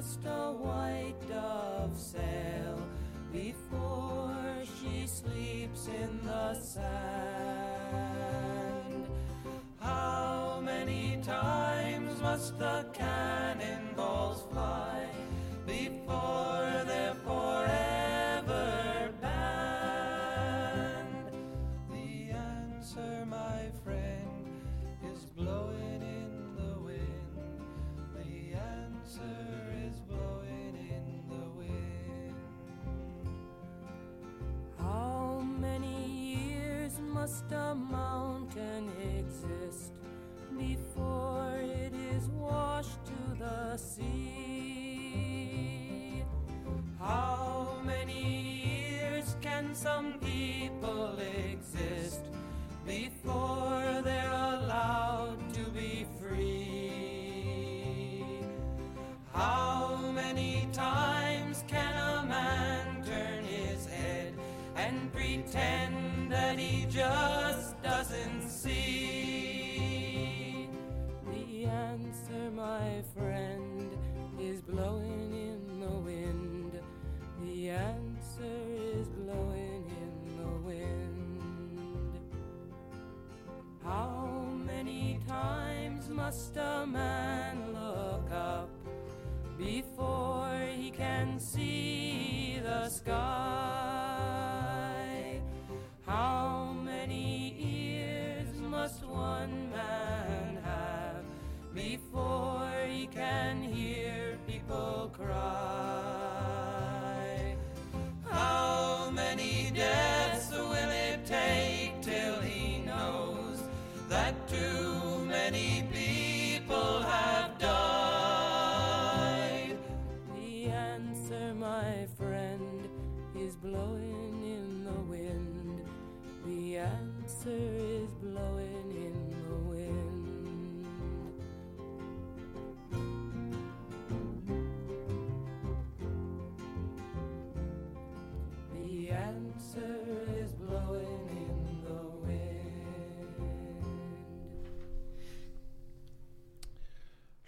Must a white dove sail before she sleeps in the sand? How many times must the cannonballs fly before they're forever must a mountain exist before it is washed to the sea? How many years can some people exist before they're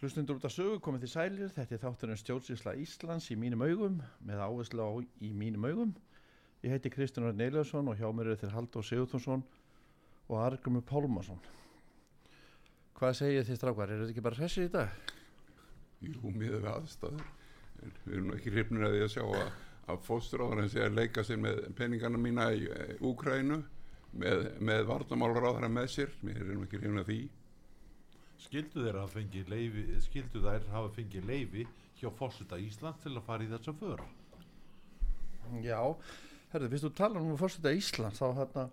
Hlustundur út af sögu komið til sælir, þetta er þátturinn stjórnsýsla Íslands í mínum augum, með áherslu á í mínum augum. Ég heiti Kristján Örn Eilarsson og hjá mér er þeir Haldur Sigurðsson og Argrumur Pálmarsson. Hvað segir þið strákar, eru þið ekki bara hressir í dag? Jú, miður við aðstæður. Við erum ekki hrifnir að því að sjá að, að fósturáðurinn sé að leika sér með peningana mína í Úkrænu með, með varnamálráðara með sér. Við erum ekki hrifnir að því. Skildu þeir hafa fengið leifi skildu þær hafa fengið leifi hjá fórseta Ísland til að fara í þessa för Já, herðu, fyrst þú talar um að fórseta Ísland þá hérna,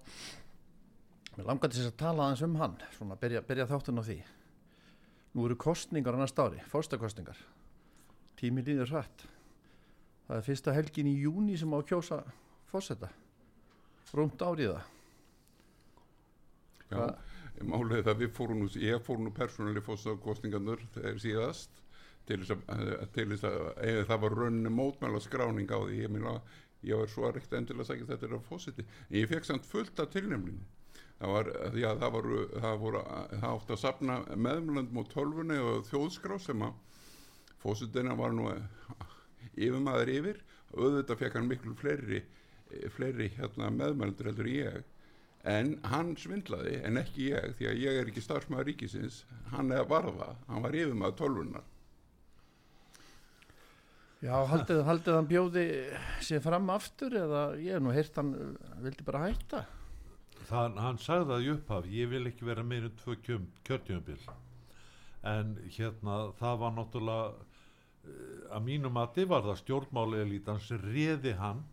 mér langar til þess að tala aðeins um hann, svona byrja, byrja þáttun á því. Nú eru kostningar á næsta ári, fórstakostningar. Tími líður hrætt. Það er fyrsta helgin í júni sem á að kjósa fórseta. Rúmt árið það. Já, Hvað- málið það við fórum nú, ég fór nú persónulega fóstakostingarnir þegar síðast til þess að, til þess að eða það var rauninni mótmæla skráning á því. Ég meina, ég var svo ekkert endilega að segja þetta er að fósiti, en ég fekk samt fullt af tilnefningum. Það var, að það voru það, voru, það átti að sapna meðmjölandum á tölvunni og þjóðskrá sem að fósitina var nú yfirmaður yfir. Auðvitað fekk hann miklu fleiri fleiri hérna, meðmjölandur heldur ég en hann svindlaði en ekki ég því að ég er ekki starfsmæður ríkisins. Hann er varða, hann var yfirmaður tölvunar Já, haldið, haldið hann bjóði sér fram aftur eða ég hef nú heyrt hann uh, vildi bara hætta. Það, hann sagði það í upphaf, ég vil ekki vera meir en tvö kjörtjöfumbil en hérna það var náttúrulega eh, að mínum mati var það stjórnmáli elítan sem réði hann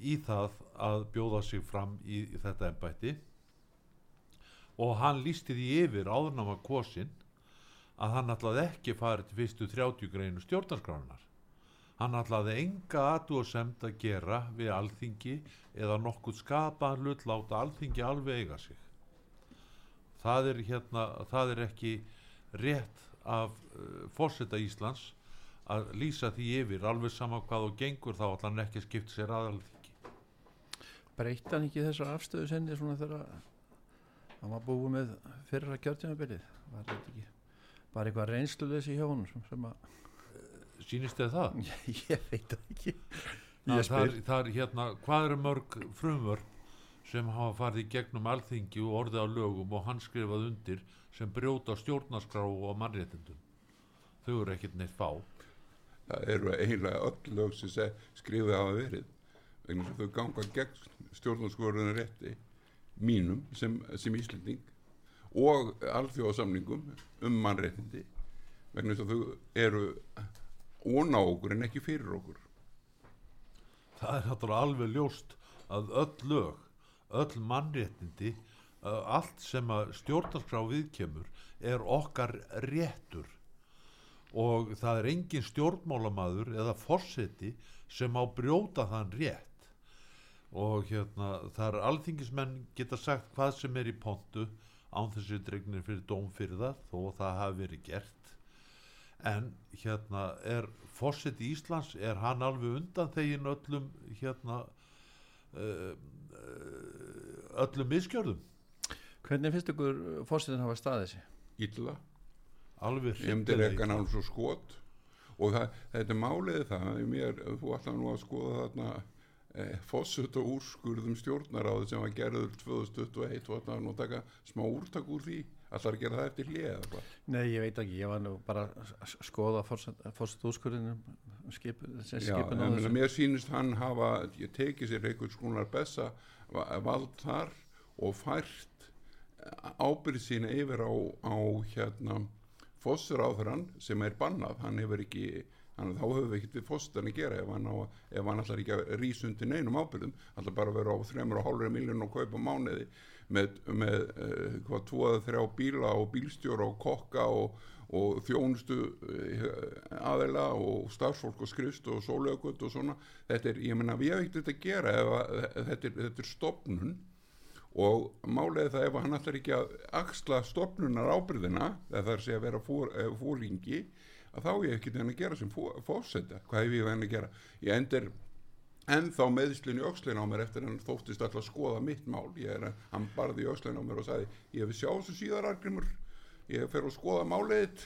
í það að bjóða sig fram í, í þetta embætti. Og hann lísti því yfir áðurnama kosin að hann ætlaði ekki farið til fyrstu 30 greinu stjórnarskránar hann ætlaði enga aðdúasemd að gera við alþingi eða nokkuð skapaðan hlut láta alþingi alveg eiga sig. Það er hérna það er ekki rétt af uh, fórseta Íslands að lýsa því yfir alveg sama hvað og gengur þá ætla hann ekki að skipta sér að breytti hann ekki þessar afstöðu senni svona þegar hann var búið með fyrra kjörtjumabilið var þetta ekki bara eitthvað reynsluleysi hjá honum sem, sem að sýnist þið það? ég veit það ekki. Að ég er, það er hérna, hvað eru mörg frumvörp sem hafa farið í gegnum alþingi og orðið á lögum og hann skrifað undir sem brjóta stjórnarskrá og mannréttindum? Þau eru ekkert neitt fá. Það eru eiginlega öll lög sem se- skrifið hafa verið vegna þau ganga gegn stjórnarskorunar rétti mínum sem, sem Íslending og alþjóðasamningum um mannréttindi vegna sem þau eru óna okkur en ekki fyrir okkur. Það er náttúrulega alveg ljóst að öll lög, öll mannréttindi allt sem að stjórnarskrá viðkemur er okkar réttur. Og það er engin stjórnmálamaður eða forseti sem á brjóta þann rétt og hérna það er alþingismenn geta sagt hvað sem er í pontu án þessi dregnir fyrir dóm fyrir það þó að það hafi verið gert. En hérna er fórseti Íslands er hann alveg undan þegin öllum hérna uh, uh, öllum miskjörðum hvernig finnst ykkur fórsetin hafa staðið sig? Illa. Alveg illa. hann svo skot. Og það, þetta er málið það í mér, þú ætla nú að skoða þarna eh, fossut og úrskurðum stjórnaráði sem var gerður 2021 og nú að taka smá úrtak úr því? Að gera það eftir hlið nei ég veit ekki, ég var nú bara að skoða fórset úrskurðinum skip, skipin á þessu. mér sýnist hann hafa ég tekið sér einhvers konar bessa va- vald þar og fært ábyrð sína yfir á, á hérna fossuráðurann sem er bannað. Hann hefur ekki, hann, þá hefur við ekkert við fossurann að gera ef hann, á, ef hann allar ekki að rísundi neinum ábyrðum allar bara að vera á 3,5 miljón og kaupa mánuði með, með uh, hvað, tvo eða þrjá bíla og bílstjóra og kokka og, og þjónustu uh, aðela og starfsfólk og skrifst og sólögut og svona. Þetta er, ég menna við hefum ekkert að gera ef að, þetta, er, þetta er stopnun og er það ef hann ætlar ekki að axla stopnunar ábyrðina það er að að vera fór, eh, fóringi að þá ég ekki þennan að gera sem fó- fórseta hvað hef ég venni að gera? Ég endur ennþá meðslun í öxlin á mér eftir hann þóttist alltaf að skoða mitt mál. Ég er að hann barði í öxlin á mér og sagði ég hef sjá þessu síðar argrimur ég fer að skoða málið þitt."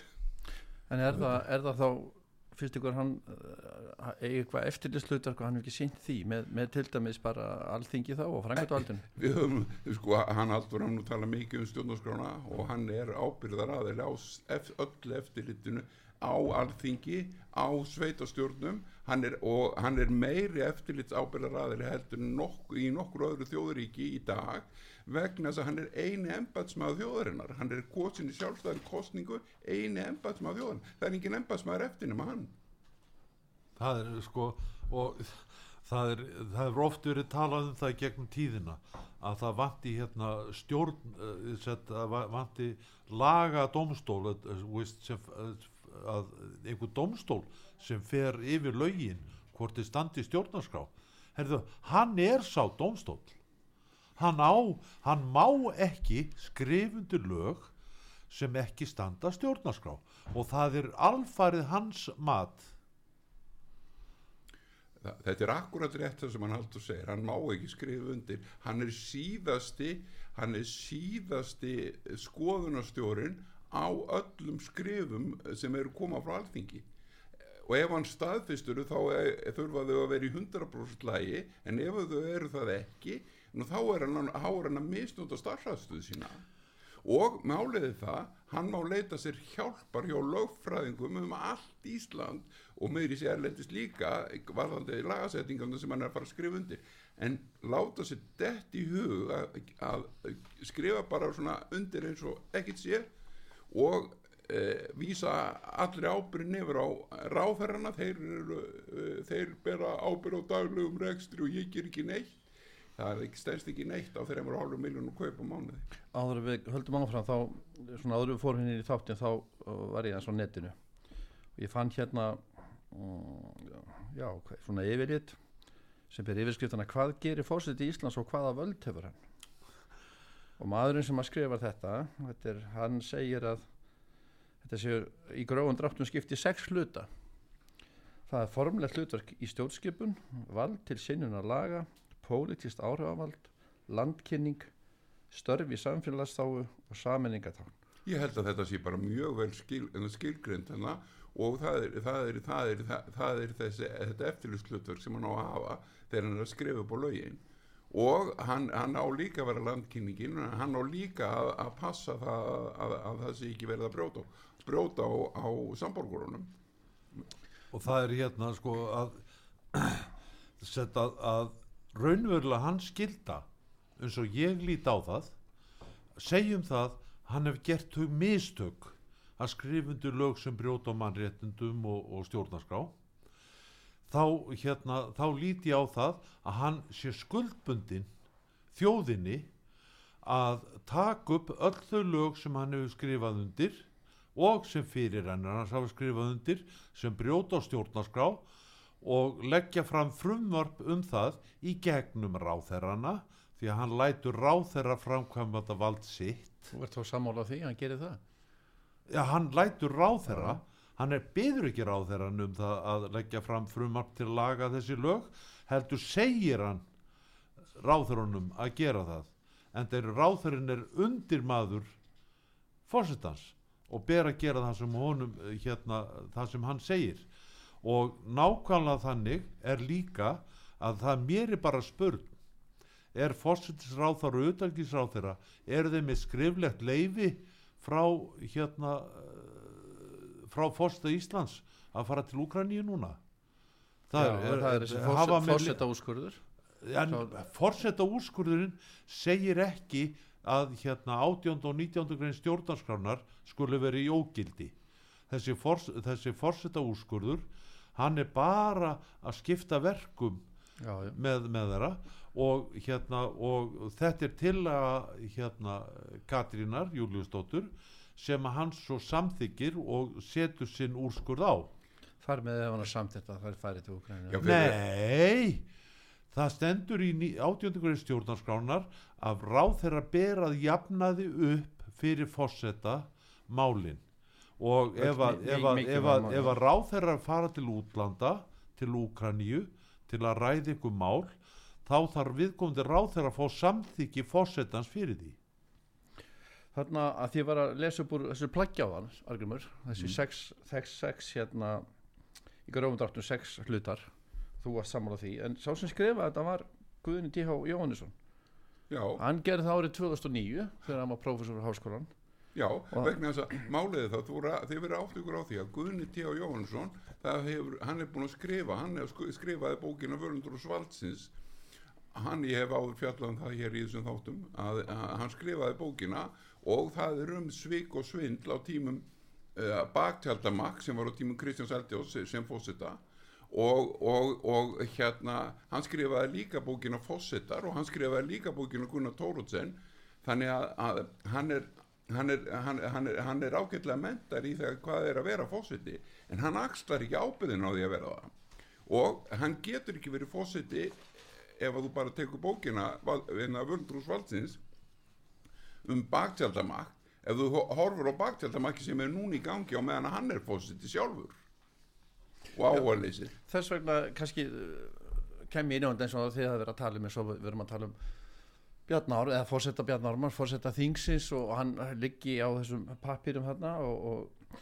en er það, er það þá finnst ykkur hann uh, eigi eitthvað eftirlislutar hann hefur ekki sínt því með, með til dæmis bara alþingi þá og frangöldvaldun við höfum, sko, hann Haldur hann tala mikið um stjórnarskrána og hann er ábyrðar aðeins á öllu eftirlitinu á alþingi, á sveitastjórnum hann er, og hann er meiri eftirlits ábyrðar aðeins heldur nokk, í nokkur öðru þjóðuríki í dag vegna þess að hann er eini embatsmaður þjóðarinnar, hann er kosin í sjálfstæðan kostningu, eini embatsmaður þjóðarinnar, það er engin embatsmaður eftir nema hann. Það er sko og það er, það er oft verið talað um það gegnum tíðina að það vanti hérna stjórn uh, set, að va- vanti laga domstól uh, veist, sem, uh, að einhver domstól sem fer yfir lögin hvort þið standi stjórnarskrá. Herðu, hann er sá domstól hann á, hann má ekki skrifundur lög sem ekki standa stjórnarskrá. Og það er alfarið hans mat. Þetta er akkurat rétt það sem hann haldur segir. Hann má ekki skrifa undir. Hann er síðasti hann er síðasti skoðunarstjórin á öllum skrifum sem eru koma frá alþingi. Og ef hann staðfistur þá þurfa þau að vera í 100% lægi en ef þau eru það ekki þá er hann, hann að misnúta starfræðstuð sína. Og máliði það hann má leita sér hjálpar hjá lögfræðingum um allt Ísland og meiri sér erlendist líka varðandi lagasettinganda sem hann er að fara að skrifa undir. En láta sér dett í hug að, að skrifa bara svona undir eins og ekkert sé og e, vísa allir ábyrðin yfir á ráðherrana. Þeir, e, þeir bera ábyrð á daglegum rekstri og ég ger ekki neitt. Það stærst ekki neitt á þeirra emur hálfur miljónum kaup á mánuði. Áður við höldum áfram þá svona áður við fórum hérna í þáttin þá var ég eins á netinu. Og ég fann hérna um, já, svona yfirlit sem ber yfirskriftana hvað gerir fórseti í Íslands og hvaða völd hefur hann og maðurinn sem að skrifa þetta, þetta er, hann segir að þetta séu í gróðan dráttum skipti sex hluta. Það er formlegt hlutverk í stjórnskipun vald til sinnunar laga pólitist áhrifavald landkynning störf í samfélagstáu og saminningatán Ég held að þetta sé bara mjög vel skil, skilgrind hana og það er, það er, það er, það, er þessi, þetta eftirlusthlutverk sem hann á að hafa þegar hann er að skrifa upp á lögin og hann, hann á líka að vera landkynningin hann á líka að, að passa það að, að það sé ekki verið að brjóta, brjóta á, á samborgurunum. Og það er hérna sko að setja að raunverulega hann skilda eins og ég lít á það segjum það hann hef gert þau mistök að skrifundu lög sem brjóta á mannréttundum og, og stjórnarskrá þá hérna þá líti á það að hann sé skuldbundin þjóðinni að taka upp öll þau lög sem hann hefur skrifað undir og sem fyrir hann hans hafa skrifað undir sem brjóta á stjórnarskrá og leggja fram frumvarp um það í gegnum ráþerrana því að hann lætur ráþerra framkvæmða þetta vald sitt. Þú ert þá sammála á því, hann gerir það? Já, hann lætur ráþerra hann er byður ekki ráþerran um það að leggja fram frumvarp til að laga þessi lög heldur segir hann ráþerranum að gera það. En þeir ráþerrin er undir maður fórsetans og ber að gera það sem honum hérna, það sem hann segir. Og nákvæmlega þannig er líka að það mér er bara spurn. Er fórsetisráþar og utalgisráþara eru þeir með skriflegt leifi frá hérna frá fórseta Íslands að fara til Úkraníu núna Það er, er, það er þessi fórseta úrskurður en fórseta úrskurðurinn segir ekki að hérna 18. og 19. grein stjórnarskránar skulle verið í ógildi þessi, fors, þessi fórseta úrskurður hann er bara að skipta verkum já, já. með, með þeirra og hérna og þetta er til að hérna Katrínar Júliusdóttur sem að hann svo samþykir og setur sinn úrskurð á. Þar með ef hann er samtitt að það er færið til fyrir- Nei, það stendur í átjöndugur stjórnarskránar að ráð þeirra berað jafnaði upp fyrir fórseta málin. Og ef að, mi- ef að, mikilvæg ef að, mál. ef að ráð þeirra fara til útlanda til Úkraníu til að ræða ykkur mál þá þarf viðkomandi ráð þeirra að fá samþykki fórsetans fyrir því Þarna að því ég var að lesa upp úr þessu plaggjáðan, Argrymur, þessi Mm. sex, sex, sex hérna í grófundráttum sex hlutar þú varst sammála því, en sá sem skrifaði þetta var Guðni T.H. Jóhannesson Já, hann gerði það árið 2009 þegar hann var prófessor á háskólan Já, vegna þess að máliði ra- þið verið átt ykkur á því að Guðni T. Jóhannsson, það hefur, hann er búin að skrifa, hann hefur sk- skrifaði bókina Völundur og Svaldsins, hann, ég hef áður fjallað um það hér í þessum þáttum, að, að hann skrifaði bókina og það er um svik og svindl á tímum uh, baktjaldamakk sem var á tímum Kristjáns Eldjós sem fósita og, og, og hérna, hann skrifaði líka bókina Fossetar og hann skrifaði líka bókina Gunnar Tóruðsen, þannig að, að hann er hann er, hann, hann, er, hann er ágætlega mentar í þegar hvað er að vera fósiti en hann axlar ekki ábyrðin á því að vera það. Og hann getur ekki verið fósiti ef að þú bara tekur bókina Völdrús Valdsins um baktjaldamakk ef þú ho- horfur á baktjaldamakki sem er núna í gangi á meðan hann er fósiti sjálfur og áhverleysir þess vegna kannski uh, kem ég inn á þetta eins og þið að vera að tala um eins og við erum að tala um Bjarnar, eða fórsetta Bjarnarmar, fórsetta Þingsins og hann liggi á þessum pappirum þarna og, og,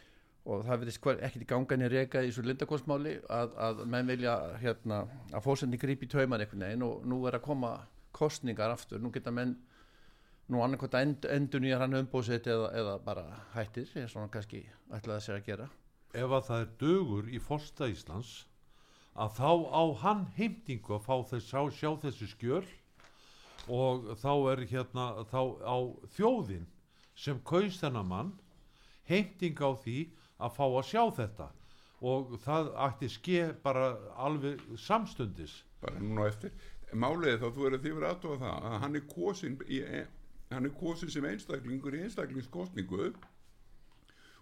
og það verðist ekkert í gangan í reka í þessu lindakostmáli að, að menn vilja hérna, að fórsetin grípi tauman einhvern veginn og nú er að koma kostningar aftur, nú geta menn nú annarkvæmt end, endun í hann umbóðsitt eða, eða bara hættir eins og hann kannski ætlaði sér að gera. Ef að það er dögur í Forsta Íslands að þá á hann heimtingu að fá þess, sjá, sjá þessi skjöl og þá er hérna þá á þjóðin sem kaus þennan mann heimting á því að fá að sjá þetta. Og það ætti ske bara alveg samstundis. Bara núna eftir. Málið er þá þú er að þið verið aðtóða það að hann er kosin í, hann er kosin sem einstaklingur í einstaklingskostningu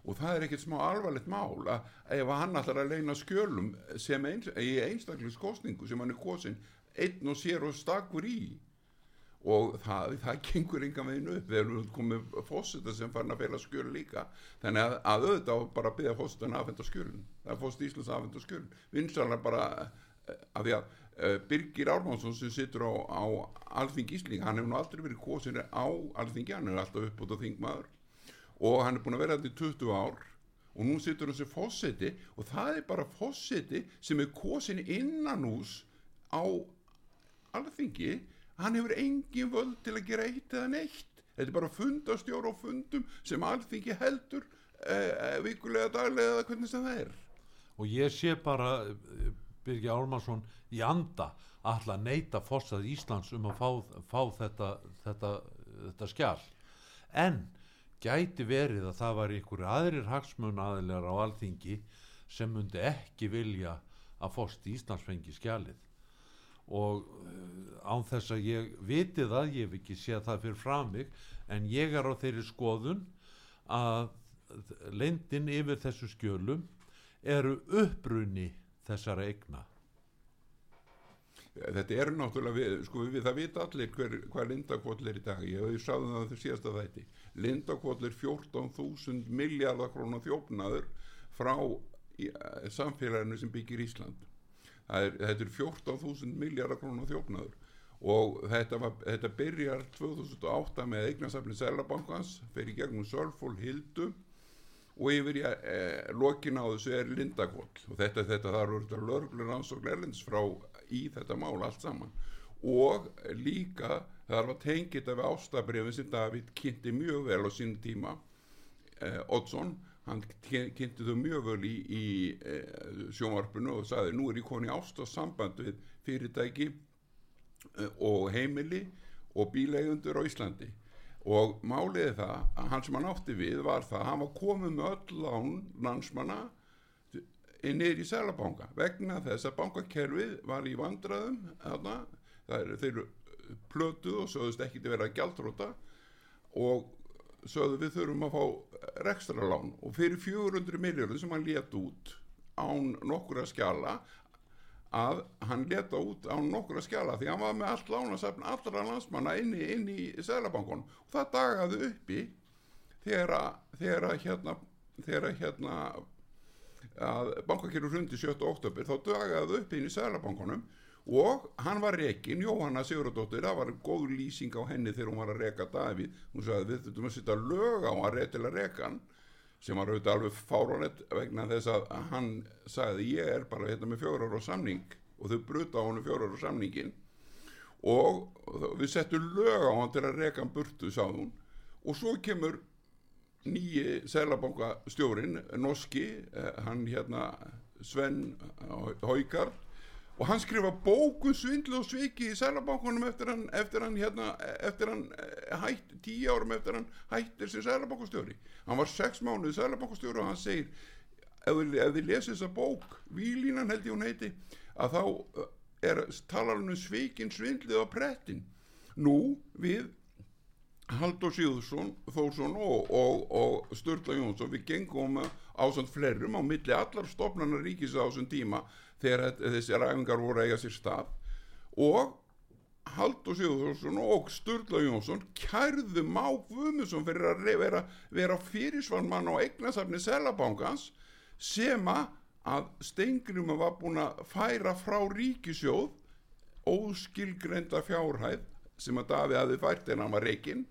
og það er ekkert smá alvarlegt mál að ef hann ætlar að leina skjölum sem eins, í einstaklingskostningu sem hann er kosin einn og sér og stakkur í. Og það, það gengur enga megin upp þegar við komum fósita sem farin að fela skjöl líka. Þannig að, að auðvitað bara að byggja fósitan aðfenda skjölun það er fósit Íslands aðfenda skjölun vinsalega bara eh, af því að Birgir Ármánsson sem sittur á, á Alþing Ísling, hann hefur nú aldrei verið kosin á Alþingi, hann er alltaf upp út á þingmaður. Og hann er búin að vera þetta í 20 ár og nú sittur hann sem fósiti og það er bara fósiti sem er kosin innan hús á Alþingi. Hann hefur engin völd til að gera eitt eða neitt. Þetta er bara fundastjóra og fundum sem alþingi heldur eh, vikulega daglega eða hvernig sem það er. Og ég sé bara eh, Birgir Ármannsson í anda alltaf neyta fórsað Íslands um að fá, fá þetta, þetta, þetta skjál en gæti verið að það var ykkur aðrir hagsmun aðilegar á alþingi sem myndi ekki vilja að fórst Íslands fengi skjalið. Og uh, án þess að ég viti það, ég hef ekki séð það fyrir frá mig en ég er á þeirri skoðun að lendin yfir þessu skjölum eru upprunni þessara eigna? Þetta er náttúrulega við, sko við það vita allir hver, hvað lindakvotl er í dag. Ég hef sáðum það þau síðasta þætti. Lindakvotl er 14.000 miljardar krónar þjófnaður frá í, samfélaginu sem byggir Ísland. Er, þetta er 14.000 miljardar krónar þjófnaður. Og þetta, var, þetta byrjar 2008 með eignasafni Sælabankans fyrir gegnum Sölfól Hildu og yfir í e, lokin á þessu er Lindakvoll og þetta, þetta þar voru lörglur ansókn erlends frá í þetta mál allt saman. Og líka þar var tengið af ástabrifin sem Davíð kynnti mjög vel á sín tíma eh, Oddsson. Hann kynnti þau mjög vel í, í e, sjónvarpinu og sagði nú er ég koni ástasamband við fyrirtæki e, og heimili og bílegundur á Íslandi og máliði það að hann sem hann átti við var það að hann var komið með öll lán landsmanna neyri í Sælabanka vegna þess að bankakerfið var í vandraðum þarna, er, þeir plötuð og sögðust ekki til að vera gældróta og sögðu við þurfum að fá rekstra lán og fyrir 400 miljóður sem hann leta út án nokkura skjala að hann leta út án nokkura skjala því hann var með allt lánasafn allra landsmanna inn í, inn í Sælabankon og það dagaði uppi þegar að, þegar að hérna þegar að hérna að bankakirur hundi 7. oktober þá dagaði upp inn í Sælabankonum og hann var rekin, Jóhanna Sigurðardóttir það var góð lýsing á henni þegar hún var að reka Davíð, hún sagði við þurfum að setja lög á hann rétt til að reka hann sem var auðvitað alveg fárónett vegna þess að hann sagði ég er bara hérna með fjórar á samning. Og þau bruta á hann fjórar á samningin og við settum lög á hann til að reka hann burtu, sagði hún. Og svo kemur nýji selabankastjórin norski, eh, hann hérna Sven Haukar og hann skrifa bóku svindlu og sviki í Sælabankunum eftir hann, eftir hann, hérna, eftir hann eh, hætt, tíu árum eftir hann hættir sér Sælabankustjóri hann var sex mánuð Sælabankustjóri og hann segir ef þið lesið þessa bók Vílínan held ég hún heiti að þá eh, er talar hann um svikin svindlið á prettin. Nú við Haldur Síðursson Þórsson og, og, og Sturla Jónsson við gengum á svona flerum á milli allar stopnarnar ríkis á þessum tíma þegar þessi ræfingar voru eiga sér stað. Og Haldur Sigurðarsson og Sturla Jónsson kærðu Má Guðmusson fyrir að vera, vera fyrirsvarmann á eignasafni Selabankans sem að Stengriðum var búin að færa frá ríkisjóð óskilgreinda fjárhæð sem að Davíð hafi fært en hann var reikinn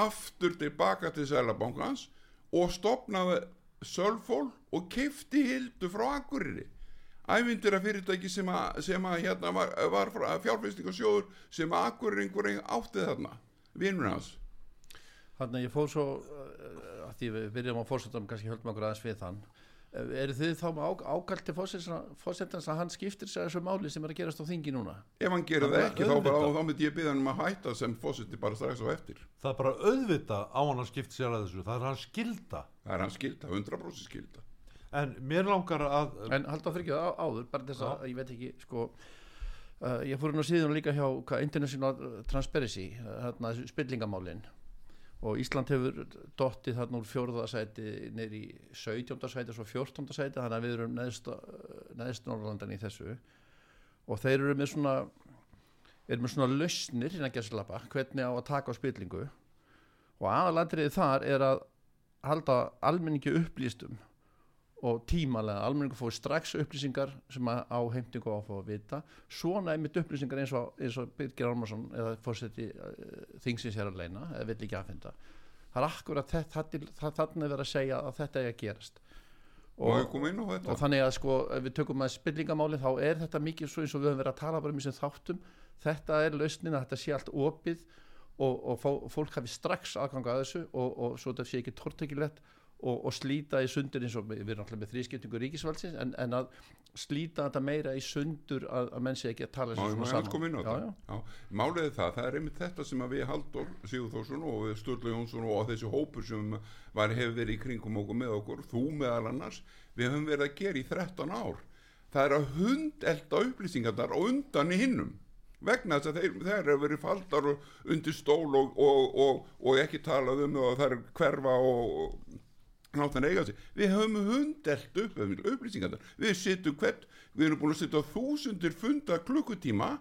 aftur tilbaka til Sælabankans og stopnaði Sölfól og keifti hildu frá Akureyri ævindir af fyrirtæki sem að, sem að hérna var, var fjárfæstingarsjóður sem að Akureyringur átti þarna vinnur hans. Þannig að ég fór svo uh, að því við byrjum á fórsetum kannski höldum okkur aðeins við þann eru þið þá með á, ákall til fórsetans að hann skiptir sér þessu máli sem er að gerast á þingi núna? Ef hann gerir Það ekki þá, bara, þá myndi ég byggja hann um að hætta sem fósiti bara strax á eftir. Það er bara auðvita á hann að skipta sér að þessu. Það er hans skilda það er hann skilda, 100% skilda en mér langar að En halda á á, áður, bara þess að ég veit ekki sko uh, ég fór á síðan líka hjá International Transparency uh, hérna þessu spillingamálin og Ísland hefur dottið þarna úr fjórðasæti neyri í 17. sæti og svo 14. sæti þannig að við erum neðst, neðst Norrlandan í þessu og þeir eru með svona eru með svona lausnir innan gæslappa hvernig á að taka á spillingu og aðalandriði þar er að halda almenningi upplýstum og tímalega. Almenningu fóði strax upplýsingar sem að á heimtingu á að fá að vita. Svona einmitt upplýsingar eins og, eins og Birgir Ármarsson eða fórseti uh, þingsins er að leina eða vill ekki aðfinda það er akkurat þannig verið að segja að þetta er að gerast. Og og þannig að sko ef við tökum að spillingamáli þá er þetta mikið svo eins og við höfum verið að tala bara um þessum þáttum. Þetta er lausnin að þetta sé allt opið og, og fólk hafi strax aðganga að þessu og, og svo þetta sé ekki tortekilegt og, og slíta í sundur eins og við erum alltaf með þrískiptingu ríkisvaldsins en, en að slíta þetta meira í sundur að, að menn sé ekki að tala ég svona. Já. Málið er það, það er einmitt þetta sem að við Halldór Sigurþórsson og Sturla Jónsson og þessi hópur sem var, hefur verið í kringum okkur með okkur, þú meðal annars við höfum verið að gera í 13 ár það er að hundelta upplýsingarnar og undan í hinnum vegna þess að þeir, þeir eru verið faldar undir stól og, og, og, og ekki talað um og það er hverfa og við höfum hundelt upp við sittum hvert, við erum búin að sitja þúsundir funda klukkutíma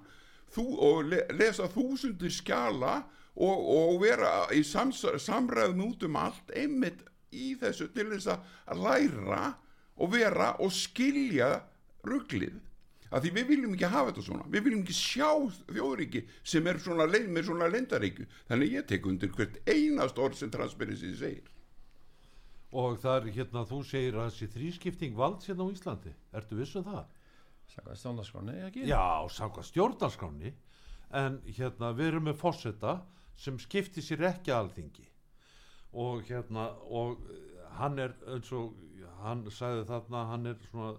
þú, og le, lesa þúsundir skjala og, og vera í sams, samræðum út um allt einmitt í þessu til þess að læra og vera og skilja rugglið að því við viljum ekki hafa þetta svona. Við viljum ekki sjá þjóðríki sem er svona með svona lendaríku þannig ég tek undir hvert einast orð sem Transparency segir og það er hérna þú segir að þessi þrískipting valds hérna á Íslandi. Ertu viss um það? Saka stjórnarskráni, ekki? Já, samkvæmt stjórnarskráni en hérna við erum með fósetta sem skiptir sér ekki alþingi. Og hérna og eh, hann er eins og hann sagði þarna hann er svona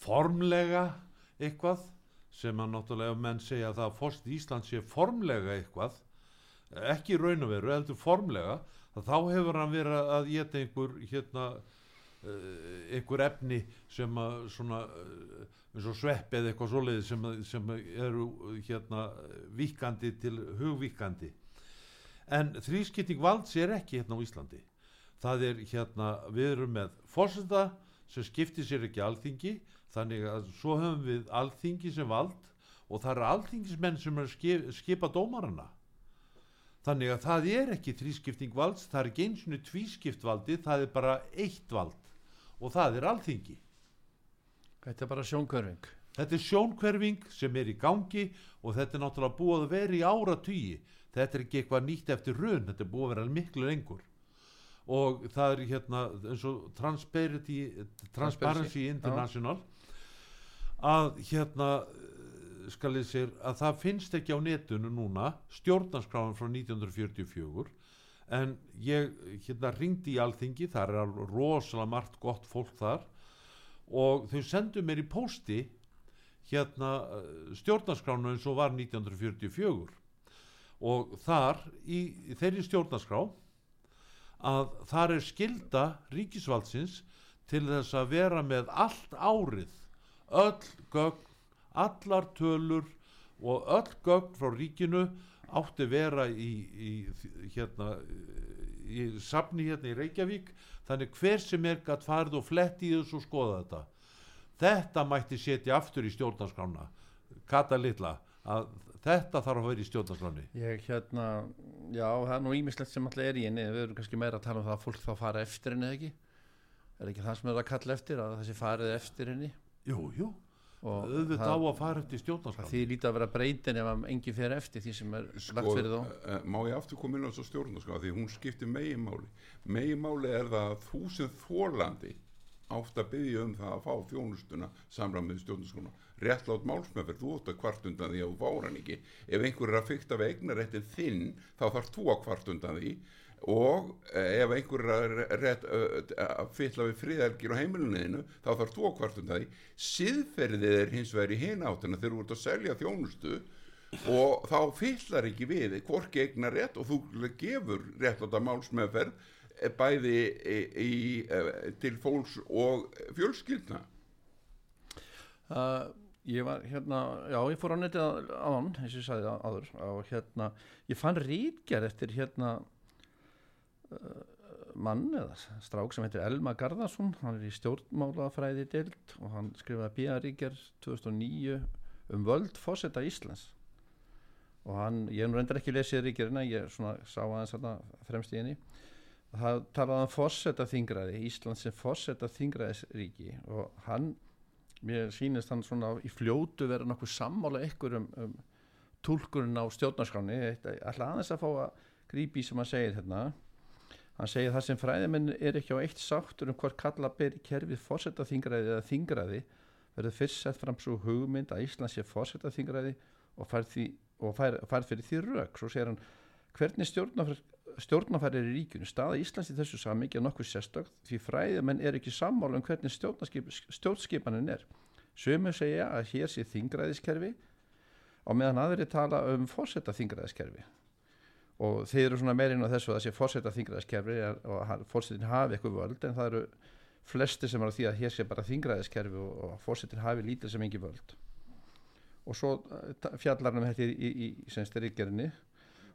formlega eitthvað sem að náttúrulega menn segja að það að fórst Ísland sé formlega eitthvað. Ekki raun og veru, heldur formlega þá hefur hann verið að geta einhver hérna uh, einhver efni sem að svona uh, eins og svepp eða eitthvað svoleiði sem, sem eru uh, hérna vikandi til hugvikandi en þrískipting valds er ekki hérna á Íslandi. Það er hérna, við erum með fórseta sem skiptir sér ekki alþingi þannig að svo höfum við alþingi sem vald og það eru alþingismenn sem er skip, skipa dómarana þannig að það er ekki þrískipting valds það er ekki eins og tvískipt valdi það er bara eitt vald og það er alþingi Þetta er bara sjónkörfing Þetta er sjónkverfing sem er í gangi og þetta er náttúrulega búið að vera í áratugi. Þetta er ekki eitthvað nýtt eftir raun, þetta er búið að vera miklu lengur. Og það er hérna eins og Transparency. International að hérna skal ég sér að það finnst ekki á netinu núna stjórnarskráin frá 1944 en ég hérna ringdi í alþingi, þar er alveg rosalega margt gott fólk þar og þau sendu mér í pósti hérna stjórnarskránu eins og var 1944 og þar í þeirri stjórnarskrá að þar er skilda ríkisvaldsins til þess að vera með allt árið öll gögn, allar tölur og öll gögn frá ríkinu átti vera í, í hérna í safni hérna í Reykjavík. Þannig hver sem er gætt farið og flett í þessu og skoða þetta. Þetta mætti setja aftur í stjórnarskrána kata litla að þetta þarf að vera í stjórnarskráni Ég hérna, já það er nú ímislegt sem alltaf er í henni við erum kannski meira að tala um það að fólk þá fara eftir henni eða ekki? Er ekki það sem er að kalla eftir að þessi farið eftir henni? Jú, jú, auðvitað á að fara eftir það stjórnarskráni því lítið að vera breytin ef enginn fer eftir því sem er lagt fyrir þá. eh, má ég aftur koma inn á þessu stjórnarskrá? Því hún skiptir meginmáli. Meginmáli er það að þú sem þólandi átt að byggja um það að fá þjónustuna samræmið stjórnarskona réttlátt málsmeðferð, þú átt að kvart undan því að þú fáur hann ekki. Ef einhver er að fykta við eignaréttin þinn þá þarf þú að kvart undan því. Og eh, ef einhver er að, að fylla við friðelgir á heimilunniðinu þá þarf þú að kvart undan því. Siðferðið er hins vegar í hinn áttina þegar þú ert að selja þjónustu og þá fyllar ekki við hvorki eignar rétt og þú gefur réttlátt málsmeðferð bæði í, í, eh, til fólks og fjölskyldna. Uh, ég var hérna, já ég fór á netið á- áðan, eins og ég sagði á- áður og hérna, ég fann rítgerð eftir hérna uh, mann eða strák sem heitir Elma Garðarsson, hann er í stjórnmálafræði deild og hann skrifaði bíaríkjær 2009 um völd fósetta Íslands. Og hann, ég hef nú reyndar ekki lesið ríkjörina, ég svona sá aðeins þarna fremst í henni það talaði um fósetta þingræði, Íslands sem fósetta þingræðisríki og hann mér sýnist hann svona í fljótu vera nokkuð sammála ykkur um, um túlkurinn á stjórnarskráni ætla aðeins að fá að grípi sem hann segir hérna. Hann segir það sem fræðimenn er ekki á eitt sáttur um hvort kalla ber kerfið fórsetta þingræði eða þingræði verður fyrst sett fram svo hugmynd að Ísland sé fórsetta þingræði og fær, því, og fær, fær fyrir því rauk svo segir hann hvernig stjórnarfæri stjórnarfæri er í ríkjunu staða Íslands í þessu samíkja nokkuð sérstök því fræðimenn er ekki sammála um hvernig stjórnarskip, stjórnskipanin er. Sömu segja að hér sé þingræðiskerfi á meðan aðri tala um fórsetta þingræðiskerfi og þeir eru svona meirinn á þessu að það sé fórsetta þingræðiskerfi er- og fórsetin hafi eitthvað völd en það eru flesti sem er á því að hér sé bara þingræðiskerfi og, og fórsetin hafi lítil sem engi völd. Og svo eh, ta- fjallar hann um þetta í, í, í ríkjerinni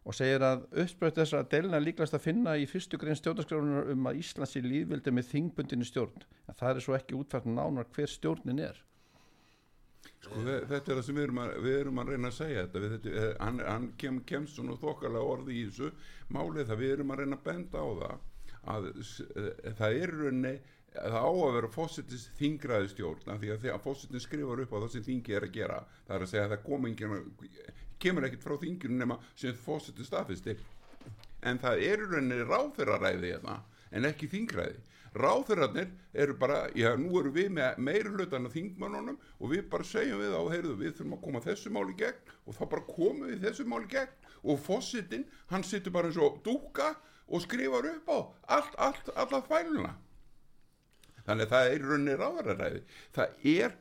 og segir að uppspröðt þess að delina líklast að finna í fyrstu grein stjórnarskrárunar um að Íslands sé líðvildi með þingbundinu stjórn. En það er svo ekki útfært nánar hver stjórnin er. Sko, þe- þetta er það sem við erum að, við erum að reyna að segja þetta, þetta eh, hann, hann kem, kemst svona þokkalega orði í þessu málið það við erum að reyna að benda á það að eh, það er í rauninni það á að vera fósittis þingraði stjórn af því að þegar fósittin skrifar upp á það sem þingi er að gera. Það er að segja að það kom engin, kemur ekkert frá þinginu nema sem fósittin staðfisti en það er í rauninni ráþeiraræði hérna en ekki þingræði. Ráþeirarnir eru bara, já nú eru við með meiri hlutan af þingmannunum og við bara segjum við á, heyrðu við þurfum að koma þessu máli gegn og þá bara komum við þessu máli gegn. Og fósittin, hann situr bara eins og dúka og skrifar upp á allt, allt, alla fæluna. Þannig að það er í rauninni ráðararæði það er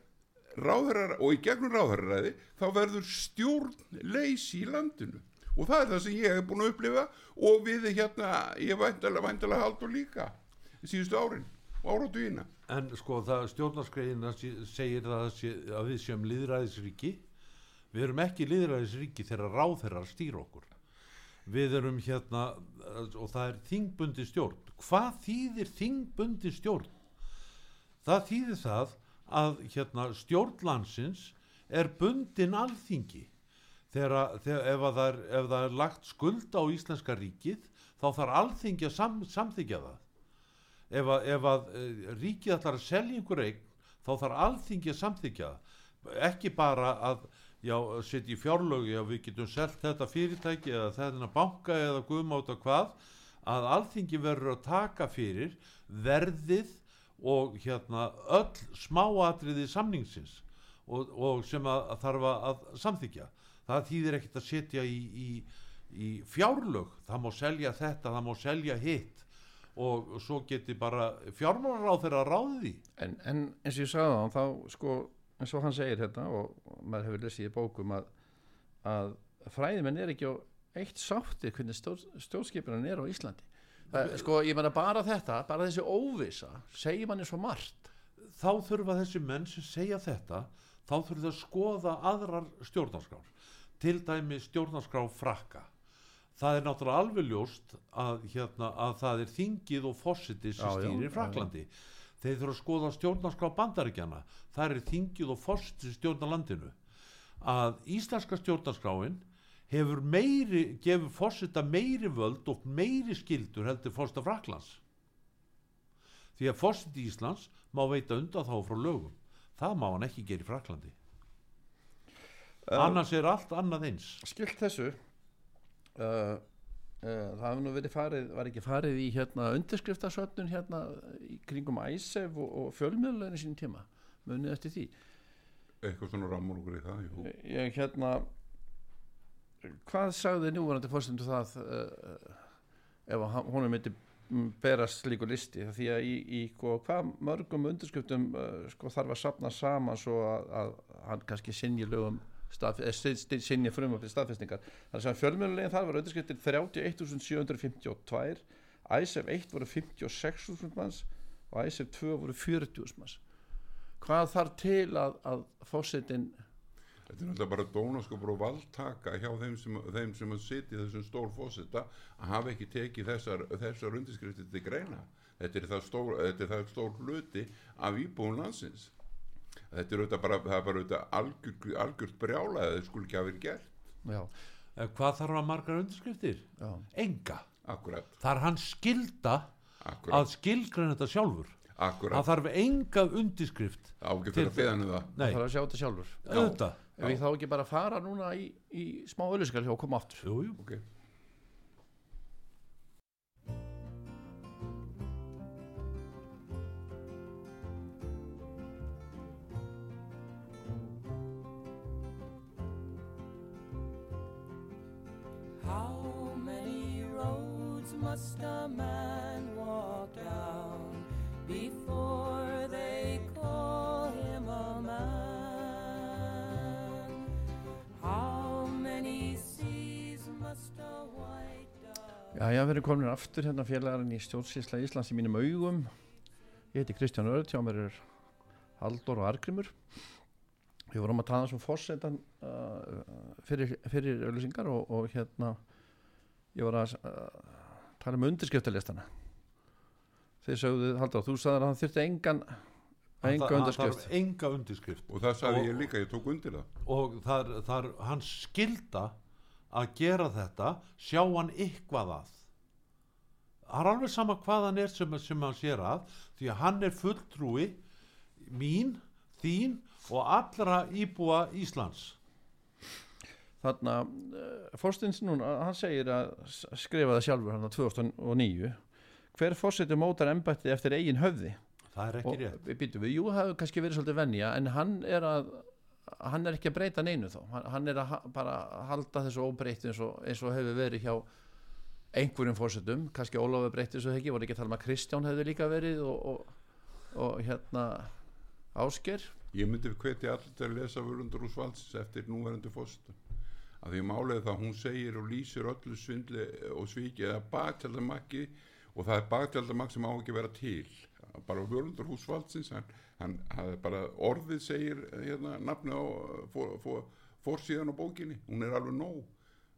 ráðarar og í gegnum ráðararæði þá verður stjórn leysi í landinu og það er það sem ég hef búin að upplifa og við hérna, ég væntalega væntalega haldur líka síðustu árin og áratugina En sko það stjórnarskreiðina segir það að við séum líðræðisríki. Við erum ekki líðræðisríki þegar ráðherrar stýra okkur. Við erum hérna og það er þingbundi stjórn. Hvað þýðir þingbundi stjórn? Það þýðir það að hérna stjórnlandsins er bundin alþingi. Þegar, að- þegar ef, að það er, ef það er lagt skuld á Íslenska ríkið þá þarf alþingi að sam, samþykja það ef að, ef að uh, ríkið ætlar að selja einhver eign þá þarf alþingi að samþykja það. ekki bara að setja í fjárlög já, við getum selt þetta fyrirtæki eða þetta banka eða guðmáta hvað að alþingi verður að taka fyrir verðið og hérna öll smáatriði samningsins og, og sem að, að þarf að, samþykja það þýðir ekkert að setja í, í, í fjárlög. Það má selja þetta, það má selja hitt. Og svo geti bara fjármálaráð þeirra ráðið því. En, en eins og ég sagði þá þá sko eins og hann segir hérna og maður hefur lesið í bókum að, að fræðimenn er ekki á eitt sáttir hvernig stjórn, stjórnskipunan er á Íslandi. það, sko ég menna bara þetta bara þessi óvisa segir manni svo margt. Þá þurfa þessi menn sem segja þetta þá þurfa að skoða aðrar stjórnarskrár. Til dæmi stjórnarskrá frakka. Það er náttúrulega alveg ljóst að, hérna, að það er þingið og fósiti sem stýrir Fraklandi þeir þurfa að skoða stjórnarskrá bandaríkjana það er þingið og fósiti stjórnar landinu. Að íslenska stjórnarskráin hefur meiri gefur fósita meiri völd og meiri skildur heldur fósita Fraklands því að fósiti Íslands má veita undan þá frá lögum. Það má hann ekki gera í Fraklandi annars er allt annað eins. skilt þessu. Uh, það hefur nú verið farið var ekki farið í hérna undirskriftasöfnun hérna í kringum æsef og, og fjölmiðluleginu sín tíma? Munið eftir því? Eitthvað svona rammur okkur í það jú. ég hérna hvað sagði núvarandi fórstundu það uh, ef hann- honum myndi mm, berast slíku listi? Því að í, í sko, hvað mörgum undirskriftum uh, sko, þarf að sapna saman svo að, að hann kannski sinni lögum sinni frumvarpið staðfestingar. Þannig að fjölmjölulegin þar var undirskriftir 31.752 ISF 1 voru 56.000 manns og ISF 2 voru 40.000 manns. Hvað þarf til að, að fórsetin Þetta er náttúrulega bara dónaskapur og valdtaka hjá þeim sem, þeim sem að sitja í þessum stór fósita að hafa ekki tekið þessar, þessar undirskriftir til greina. Þetta er það stór, þetta er það stór hluti af íbúin landsins. Þetta er auðvitað bara, það er bara auðvitað algjör, algjört brjála eða það skulle ekki hafa verið gert. já, Eh, Hvað þarf að margar undirskriftir? já, Enga. Akkurat, Það er hans skilda akkurat, að skilgreina þetta sjálfur. Það akkurat. þarf enga undirskrift. Það á ekki fyrir að beða henni það. Nei, það þarf að sjá þetta sjálfur auðvitað. Ef við þá ekki bara fara núna í, í smá ölluskal og koma aftur Jú, jú. Ok. How many roads must a man walk down before Já, já, við erum komin aftur hérna félagarinn í stjórnsýsla Íslands í mínum augum Ég heiti Kristján Örd, hjá mér er Halldór og Argrimur Við vorum að tala um fórsetan uh, fyrir, fyrir auðlýsingar og, og hérna ég var að uh, tala um undirskriftalistana Þið sögðu, Halldór, þú sagðir að hann þyrfti engan enga undirskrift þarf enga undirskrift. Og það sagði Og- ég líka, ég tók undir það. Og það það er hans skilda að gera þetta, sjá hann eitthvað að. Það er alveg sama hvað hann er sem, sem hann sér að, því að hann er fulltrúi mín, þín og allra íbúa Íslands. Þarna, uh, fórstins núna, hann segir að skrifa það sjálfur hann 2009 Hver fórseti mótar embætti eftir eigin höfði? Það er ekki og rétt. við býtum við, jú, það hefur kannski verið svolítið venja en hann er að hann er ekki að breyta neinu þó hann, er að ha- bara halda þessu óbreytt eins og, og hefur verið hjá einhverjum fórsetum, kannski Ólafur breytti þessu ekki, voru ekki að tala um að Kristján hefði líka verið og, og, og hérna Ásker Ég myndi hvetja allir til að lesa vörundur úr svaldsins eftir núverandi fósitum. Að því er það að hún segir og lýsir öllu svindli og svíki eða baktjaldamakki og það er baktjaldamakk sem á ekki vera til. Bara vörundur hús svaldsins, hann, hann, er bara orðið segir hérna nafni á fór, fór, fórsíðan á bókinni, hún er alveg nóg.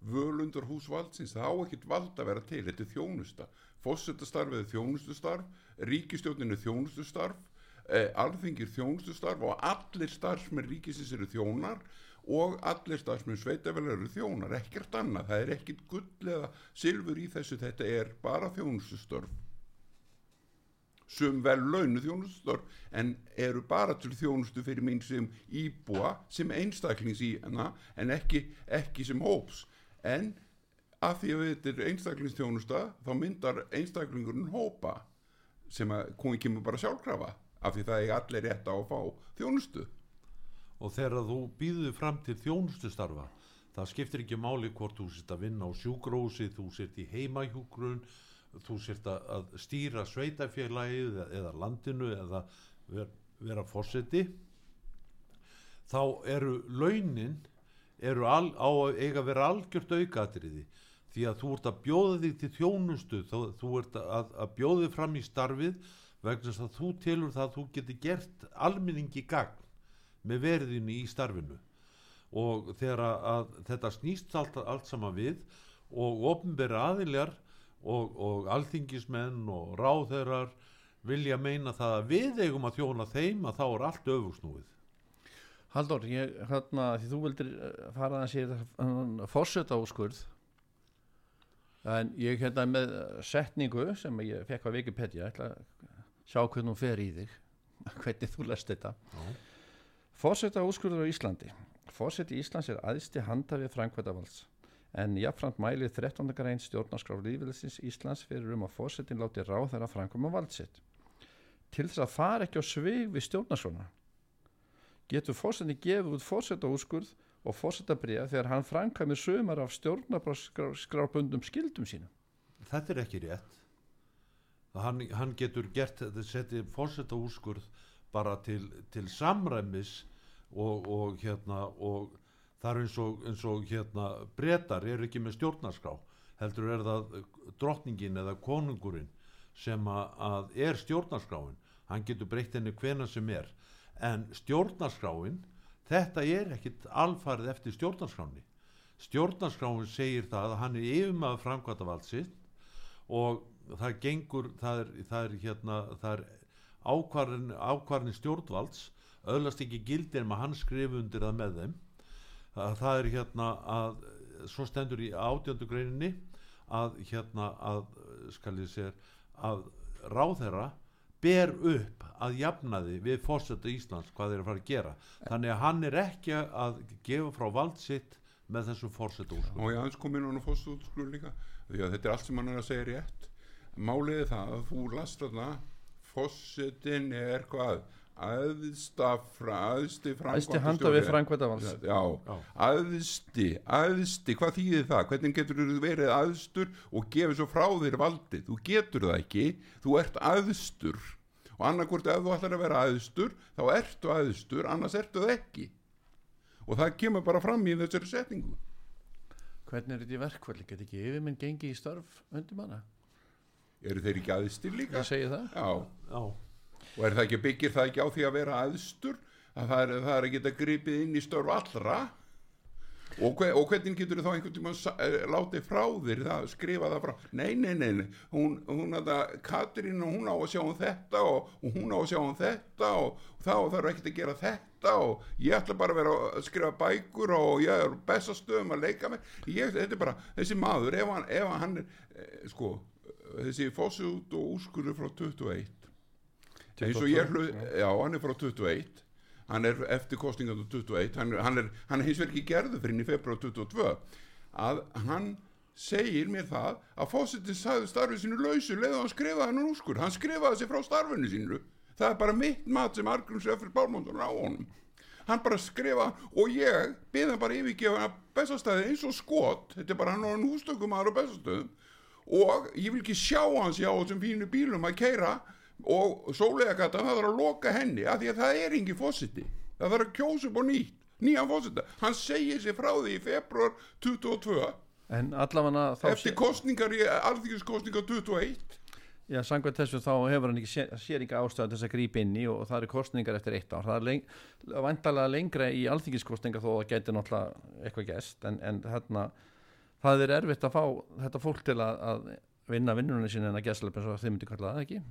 Völundur hús valdsins, það á ekkert vald að vera til, þetta er þjónusta. Fossetastarfið er þjónustustarf, ríkistjónin er þjónustustarf, eh, alþingir þjónustustarf og allir starfsmenn ríkisins eru þjónar og allir starfsmenn sveitafélag eru þjónar, ekkert annað, það er ekkert gull eða silfur í þessu, þetta er bara þjónustustörf sum vel launu þjónustustörf en eru bara til þjónustu fyrir mín sem íbúa sem einstaklings í hana en ekki, ekki sem hóps. En að því að þetta er einstaklingsþjónusta þá myndar einstaklingurinn hópa sem að komið kemur bara sjálfkrafa af því það er allir rétt á að fá þjónustu. Og þegar þú býður fram til þjónustustarfa það skiptir ekki máli hvort þú sért að vinna á sjúgrósi, þú sért í heimahjúgrun þú sért að, stýra sveitafélagið eða, eða landinu eða ver, vera fórseti þá eru launin eru al, á að eiga að vera algjört aukatriði því að þú ert að bjóða þig til þjónustu þá, þú ert að, að bjóða þig fram í starfið vegna þess að þú telur það að þú getur gert almenningi gagn með verðinu í starfinu. Og þegar að, þetta snýst allt, allt saman við og ofnberi aðiljar og, og alþingismenn og ráðherrar vilja meina það að við eigum að þjóna þeim að þá er allt öfugsnúið. Halldór, ég, hérna, því þú vildir eh, fara að sér fórseta úrskurð en ég hérna með setningu sem ég fekk á Wikipedia ég ætla að sjá hvernig hún fer í þig hvernig þú lest þetta. Fórseta úrskurður á Íslandi. Fórseti Íslands er aðsti handafið framkvæmdavalds en jafnframt mælið 13. grein stjórnarskrár lífeyðlisins Íslands fyrir um að fórsetin láti ráð þeirra framkvæma vald sitt. Til þess að fara ekki á svig við stjórnarskrána getur fórsetin gefið út fórseta úrskurð og fórsetabriða þegar hann framkvæmir sömar af stjórnarskrárbundum skildum sínum. þetta er ekki rétt hann, hann getur gert setið fórseta úrskurð bara til, til samræmis og, og hérna og það er eins og, eins og hérna breytar eru ekki með stjórnarskrá heldur er það drottningin eða konungurinn sem að, að er stjórnarskráin. Hann getur breytt henni hvena sem er. En stjórnarskráin þetta er ekkit alfarið eftir stjórnarskráni stjórnarskráin segir það að hann er yfirmaður framkvæmta vald sitt og það gengur það er, það er hérna það er ákvarðin, ákvarðin stjórnvalds öðlast ekki gildir maður hann skrif undir það með þeim það, það er hérna að svo stendur í átjöndu greininni að hérna að skal ég segja að ráðherra ber upp að jafnaði við fórseta Íslands hvað þeir eru að fara að gera. Þannig að hann er ekki að gefa frá vald sitt með þessu fórseta úrskurð og ég aðeins kom inn á fórstu útskur líka? Því að þetta er allt sem hann er að segja rétt. Málið er það að þú last þarna fórsetin er hvað aðstafra aðsti handa við Já. aðsti, aðsti hvað þýðir það, hvernig getur þú verið aðstur og gefið svo frá þér valdið þú getur það ekki, þú ert aðstur og annarkvort ef þú ætlar að vera aðstur, þá ertu aðstur annars ertu það ekki og það kemur bara fram í þessari setningu Hvernig er þetta í verkvöldi? Get ekki yfirminn gengi í störf undir manna? eru þeir ekki aðstir líka? Ég segi það. Já, já, og er það ekki byggir það ekki á því að vera aðstur að það er, það er að geta gripið inn í störf allra? Og, hver, og hvernig getur þá einhvern tíma látið frá þér það, skrifa það frá? Nei, nei, nei, nei. hún, hún að það Katrín og hún á að sjá um þetta og, og hún á að sjá um þetta og þá þarf ekkert að gera þetta og ég ætla bara að vera að skrifa bækur og ég er bestastöðum að leika mig ég, þetta er bara, þessi maður ef hann, ef hann er, eh, sko þessi fósut og úrskurður frá 21 eins og ég hlut, já. Hann er frá 21 hann er eftir kostningan 21 hann, hann er, hann er hins vegar ekki gerðu fyrir í februar 22 að hann segir mér það að fósitin sagði starfið sínu lausu leða hann skrifaði hann úrskur hann skrifaði sig frá starfinu sínu. Það er bara mitt mat sem Argríms Öfri Bármóndun á honum. Hann bara skrifa og ég hann bara yfirgefa bestastæði eins og skot. Þetta er bara hann og hann hústökum aðra bestastöðum og ég vil ekki sjá hans á þessum fínu bílum að keira og sólegagata það þarf að loka henni af því að það er engin fósiti það þarf að kjósa upp á nýtt nýjan fósita, hann segir sér frá því í februar 22 En allavega þá... eftir kostningar í alþýgiskostningar 21 Já, samkvæmt þessu þá hefur hann ekki sé- sér ekki ástæða til þess að grípa inn í og það eru kostningar eftir eitt ár. Það er leng, vandalega lengra í alþingiskostningar þó að geti náttúrulega eitthvað gæst en, en þarna, það er erfitt að fá þetta fólk til að, að vinna vinnunni sinni en að gæslega eins og þið myndi kalla það ekki.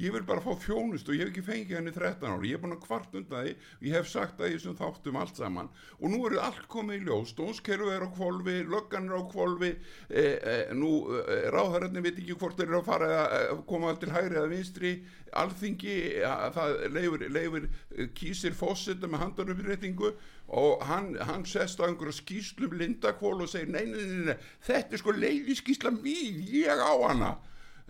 Ég vil bara fá þjónust og ég hef ekki fengið henni 13 ári, ég er búin að kvart undan því ég hef sagt það í þessum þáttum allt saman. Og nú eru allt komið í ljós. Stónskerfi er á kvolfi, löggan er á kvolfi e, e, nú e, ráðararnir veit ekki hvort þeir eru að fara að e, koma til hægri eða vinstri. Alþingi, að það leifur, leifur e, kýsir fósetta með handanuppréttingu og hann, hann sest á einhverja skýslum lindakvól og segir nei, nei, nei, nei, þetta er sko leiði skýsla mín, ég á hana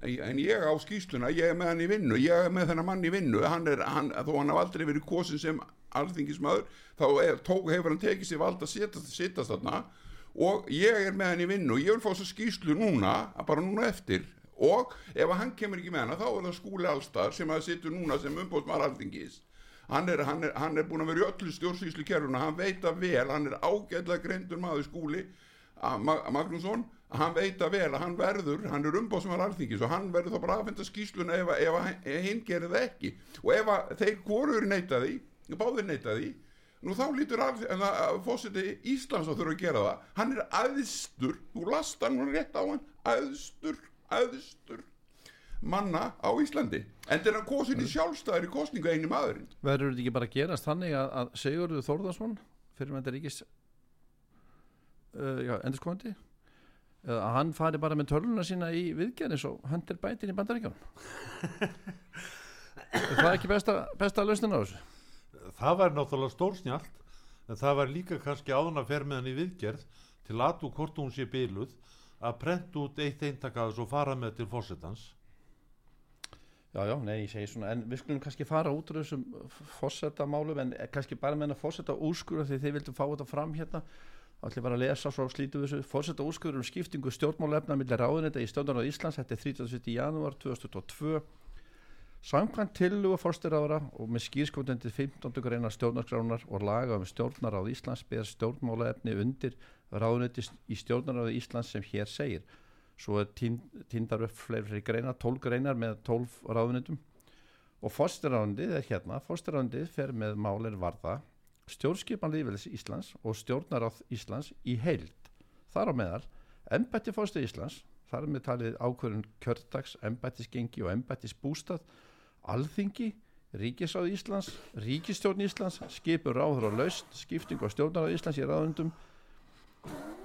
en ég á skýsluna, ég er með hann í vinnu ég er með þennan mann í vinnu. Hann er, hann, þó hann haf aldrei verið kosin sem alþingismadur, þá er, tók, hefur hann tekið sér vald að sittast, þarna. Og ég er með hann í vinnu ég vil fá svo skýslu núna, bara núna eftir. Og ef hann kemur ekki með hana þá er það skúli allstar sem að sittur núna sem umbóðsmaður alþingis. Hann er, hann, hann er búin að vera í öllu stjórnsýslu kerfuna, hann veit að vel hann er ágætlega greindur maður skúli að hann veit að vel að hann verður hann er umbóðsmaður alþingis og hann verður þá bara aðfenda skýsluna ef, ef, ef hinn gerir það ekki. Og ef að þeir hvorur neyta því báðir neyta því nú þá lítur fósiti Íslands að þurfa að gera það. Hann er aðstur, þú last hann rétt á hann aðstur, aðstur manna á Íslandi. En þeir hann kosin í sjálfstæður í kostningu einu maðurinn. Verður þetta ekki bara að gerast þannig að, að Sigurður Þórðarsson fyrir með þetta ríkis uh, já, endurskóðandi eða að hann fari bara með töluna sína í viðgerð eins og höndir bætin í bandaríkjum Er það ekki besta, besta lausnin á þessu? það var náttúrulega stórsnjált en það var líka kannski áðan að fer með hann í viðgerð til aðtú hvort hún sé byluð að prenta út eitt eintakaðis og fara með til fórsetans Já, já, nei, ég segi svona, en við skulum kannski fara út úr þessum fórseta málum, en kannski bara með hennar fórseta úrskur því þið vildum fá þetta fram hérna, ég bara að lesa svo slítu þessu, fórseta úrskur um skiptingu stjórnmálefna millir ráðunetta í stjórnarnáð Íslands, þetta er 30. janúar 2022, samkvæmt tilluga fórsteraðara og með skýrskotendið 15. greina stjórnarskránar og laga um stjórnaráð Íslands ber stjórnmálefni undir ráðunetti í stjórnaráð Íslands sem hér segir svo er týndar upp fleiri, greinar, 12 greinar með 12 ráðunitum og fórsteraðundið er hérna, fórsteraðundið fer með málir varða stjórnskipan lífeylis Íslands og stjórnaráð Íslands í heild. Þar á meðal, embætti fórsterað Íslands þar með talið ákvörðun kjördags, embættisgengi og embættisbústað alþingi, ríkisáð Íslands ríkistjórn Íslands, skipur ráður og laust, skipting og stjórnaráð Íslands í ráðundum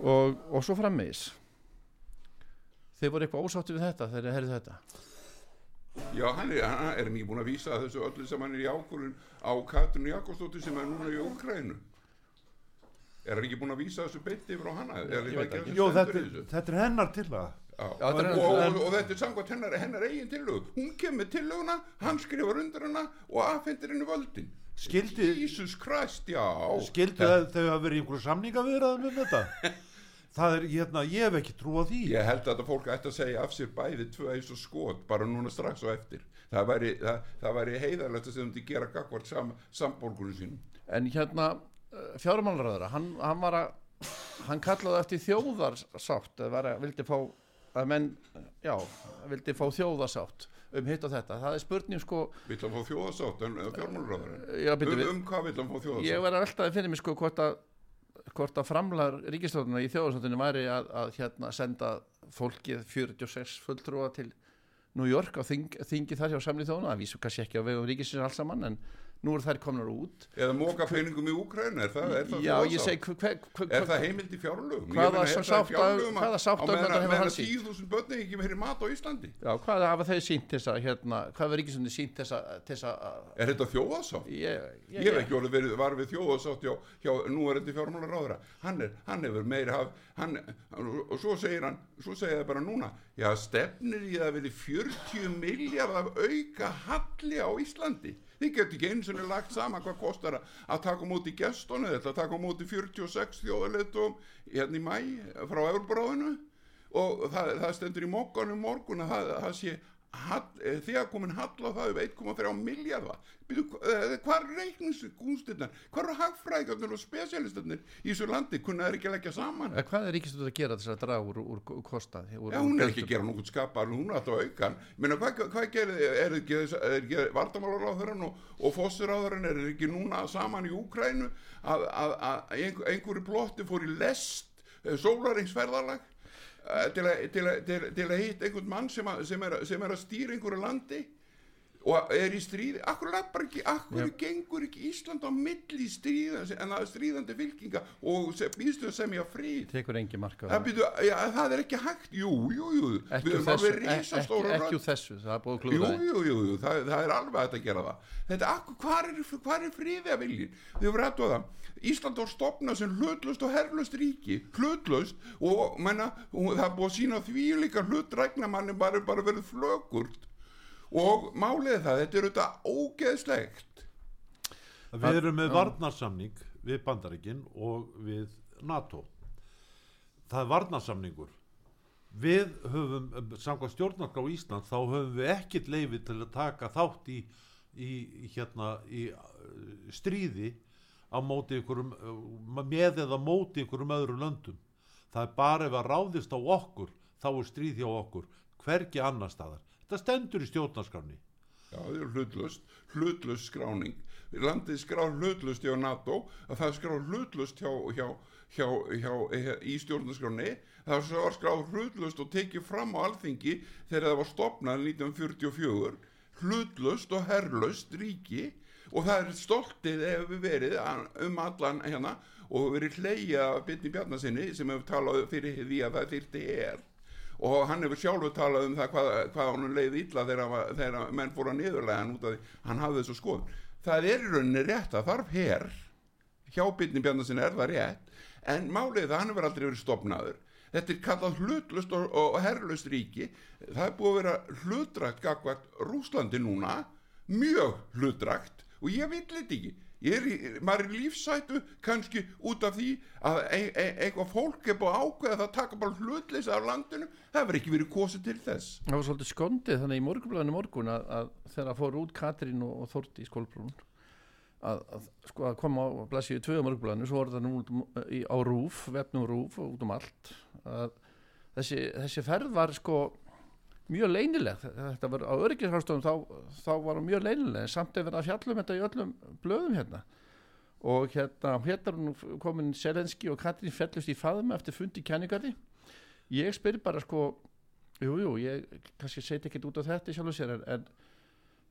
og, og svo frammeðis þeir voru eitthvað ósátti við þetta þegar þeir herðu þetta Já, hann er, hann er ekki búin að vísa þessu öllu sem hann er í ákvörðun á Katrin Jakobsdóttir sem er núna í Ukrænu Er hann ekki búin að vísa þessu beitt yfir á hana? Jó, þetta, þetta er hennar til það Já, er og, hennar og, og þetta er samkvæmt hennar, hennar eigin tillög hún kemur tillöguna, hann skrifar undir hana og aðfendir henni völdin. Skildi- Jesus Christ, já. Skildu að þau hafa verið í einhverju samninga viðraðum um þetta það er, hérna, ég hef ekki trú á því. Ég held að þetta fólk ætti að segja af sér bæði tvö eins og skot, bara núna strax og eftir. Það væri, það, það væri heiðarlegt að sem þið gera gagvart sam, samborgunum sínum. En hérna fjármálaræðara, hann, hann var að hann kallaði eftir þjóðarsátt að vildi fá að menn, já, vildi fá þjóðarsátt um hitt og þetta, það er spurning sko, Vill hann fá þjóðasátt en fjármáluröður já, um, um hvað vill hann fá ég þjóðasátt? var að veltaði fyrir mig sko hvort að hvort að framlar ríkistofnuna í þjóðarsáttinu væri að, að hérna senda fólkið 46 fulltrúa til New York á þing, þingi þar hjá samlið þjóðuna, það vísu kannski ekki á vegum ríkisins alls saman, en nú eru þær komnar út Eða móka peningum í Úkræn, er það, er það já, ég segi hver, hver, hver, Er það heimild í fjárlögum? Hvaða Ég meina, er svo það í sátta- fjárlögum að- hvaða sátta- á meðan hefur hann meðan sýnt? 10.000 börn ekki meiri mat á Íslandi? Já, hvað hafa þeir sínt til þess að hérna, hvað hafa ríkisundin sínt til þess að, til þess að Er þetta þjóðasátt? ég, Ég hef ekki orðið verið, var við þjóðasátt hjá, hjá núverandi fjármálaráðura. Hann, er, hann hefur meiri haf, hann, og svo segir hann, svo segir það bara núna, já stefnir í það verið 40 miljard af auka halli á Íslandi. Þið getur ekki eins og lagt saman hvað kostar að, taka á móti gestónu, þetta taka á móti 46 þjóðarleitum hérna í mæ frá Európaráðinu og það, það stendur í mokkanum morgun að það, það sé þegar komin hall á það um 1,3 miljardar hvað er reikningskúnstirnar hvað eru hagfræðgarnir og spesialistarnir í þessu landi, kunna þeir ekki að leggja saman? Eh, Hvað er ríkisundin að gera þess að draga úr, úr, kostað? Úr, Já, hún er ekki að gera nokkuð skapar, hún er alltaf aukan Meina, hvað, hvað gerir, er ekki, ekki vartamálaráðurinn og, og fósiráðurinn er ekki núna saman í Úkrænu að, að, að einhver, einhverju plotti fór í lest sólaringsferðalag eh, að, til, að, til að hitta einhvern mann sem, að, sem, er, sem er að stýra einhverju landi og er í stríði akkur lappar ekki, akkur Já. gengur ekki Ísland á milli stríðan en það er stríðandi fylkinga og býðstu sem ég marka á Það, byrju, já, það er ekki hægt, jú, jú, jú. Ekki Við úr þessu, ekki, ekki, þessu, það er að Jú, jú, jú, það, það er alveg að gera það. Þetta, akkur, hvar er, hvar er friði að viljin? Þið hefur rættu að það. Ísland var stopnað sem hlutlust og herrlust ríki. Hlutlust og menna, það er búið að sína því líka hlutrækna manni bara, bara verið flögurt Og málið það, þetta er auðvitað ógeðslegt Við erum með varnarsamning við Bandaríkin og við NATO. Það er varnarsamningur. Við höfum, samkvæmt stjórnarskrá Ísland, þá höfum við ekkit leifi til að taka þátt í, í hérna, í uh, stríði á móti ykkurum, uh, með eða móti ykkurum öðrum löndum. Það er bara ef að ráðist á okkur, þá er stríð hjá okkur, hvergi annar staðar. Þetta stendur í stjórnarskráni. Já, það er hlutlust, hlutlust skráning. Landið skrár hlutlust hjá NATO, að það skrár hlutlust hjá, hjá, hjá, hjá, í stjórnarskráni. Það var skráð hlutlust og tekið fram á alþingi þegar það var stopnað 1944. Hlutlust og herrlust ríki og það er stoltið ef við verið um allan hérna og verið hleyja Byrni Bjarnasinni sem hefur talað fyrir því að það þyrti er og hann hefur sjálfur talað um það hvað, hvað hann leið illa þegar, þegar menn fór að niðurlega hann út af því. Hann hafði þessu skoðun. Það er í rauninni rétt að þarf hér hjá Byrni Bjarnasin er það rétt. En málið það hann hefur aldrei verið stopnaður þetta er kallað hlutlust og, og herrlust ríki. Það er búið að vera hlutrækt gagvart Rúslandi núna. Mjög hlutrækt og ég vil þetta ekki er í, maður er í lífsætu kannski út af því að eitthvað fólk er búið að ákveða það að taka bara hlutleysa af landinu. Það hefur ekki verið kosið til þess. Það var svolítið skondið þannig í morgunblæðinu morgun að, að þegar fór út Katrín og, og Þorti í skólbrún að, að, sko, að koma á blæsíu tvö á morgunblæðinu svo voru það nú um, í, á rúf, vefnum rúf og út um allt að þessi, þessi ferð var sko mjög leynileg. Þetta var á öryggishástofum þá, þá var það mjög leynileg samt er verið að fjallum þetta í öllum blöðum hérna. Og hérna hérna komin Selenski og Katrín fellust í faðum eftir fundi í kenningarði ég spyr bara sko jújú, jú, ég kannski seti ekkert út á þetta sjálf og sér en,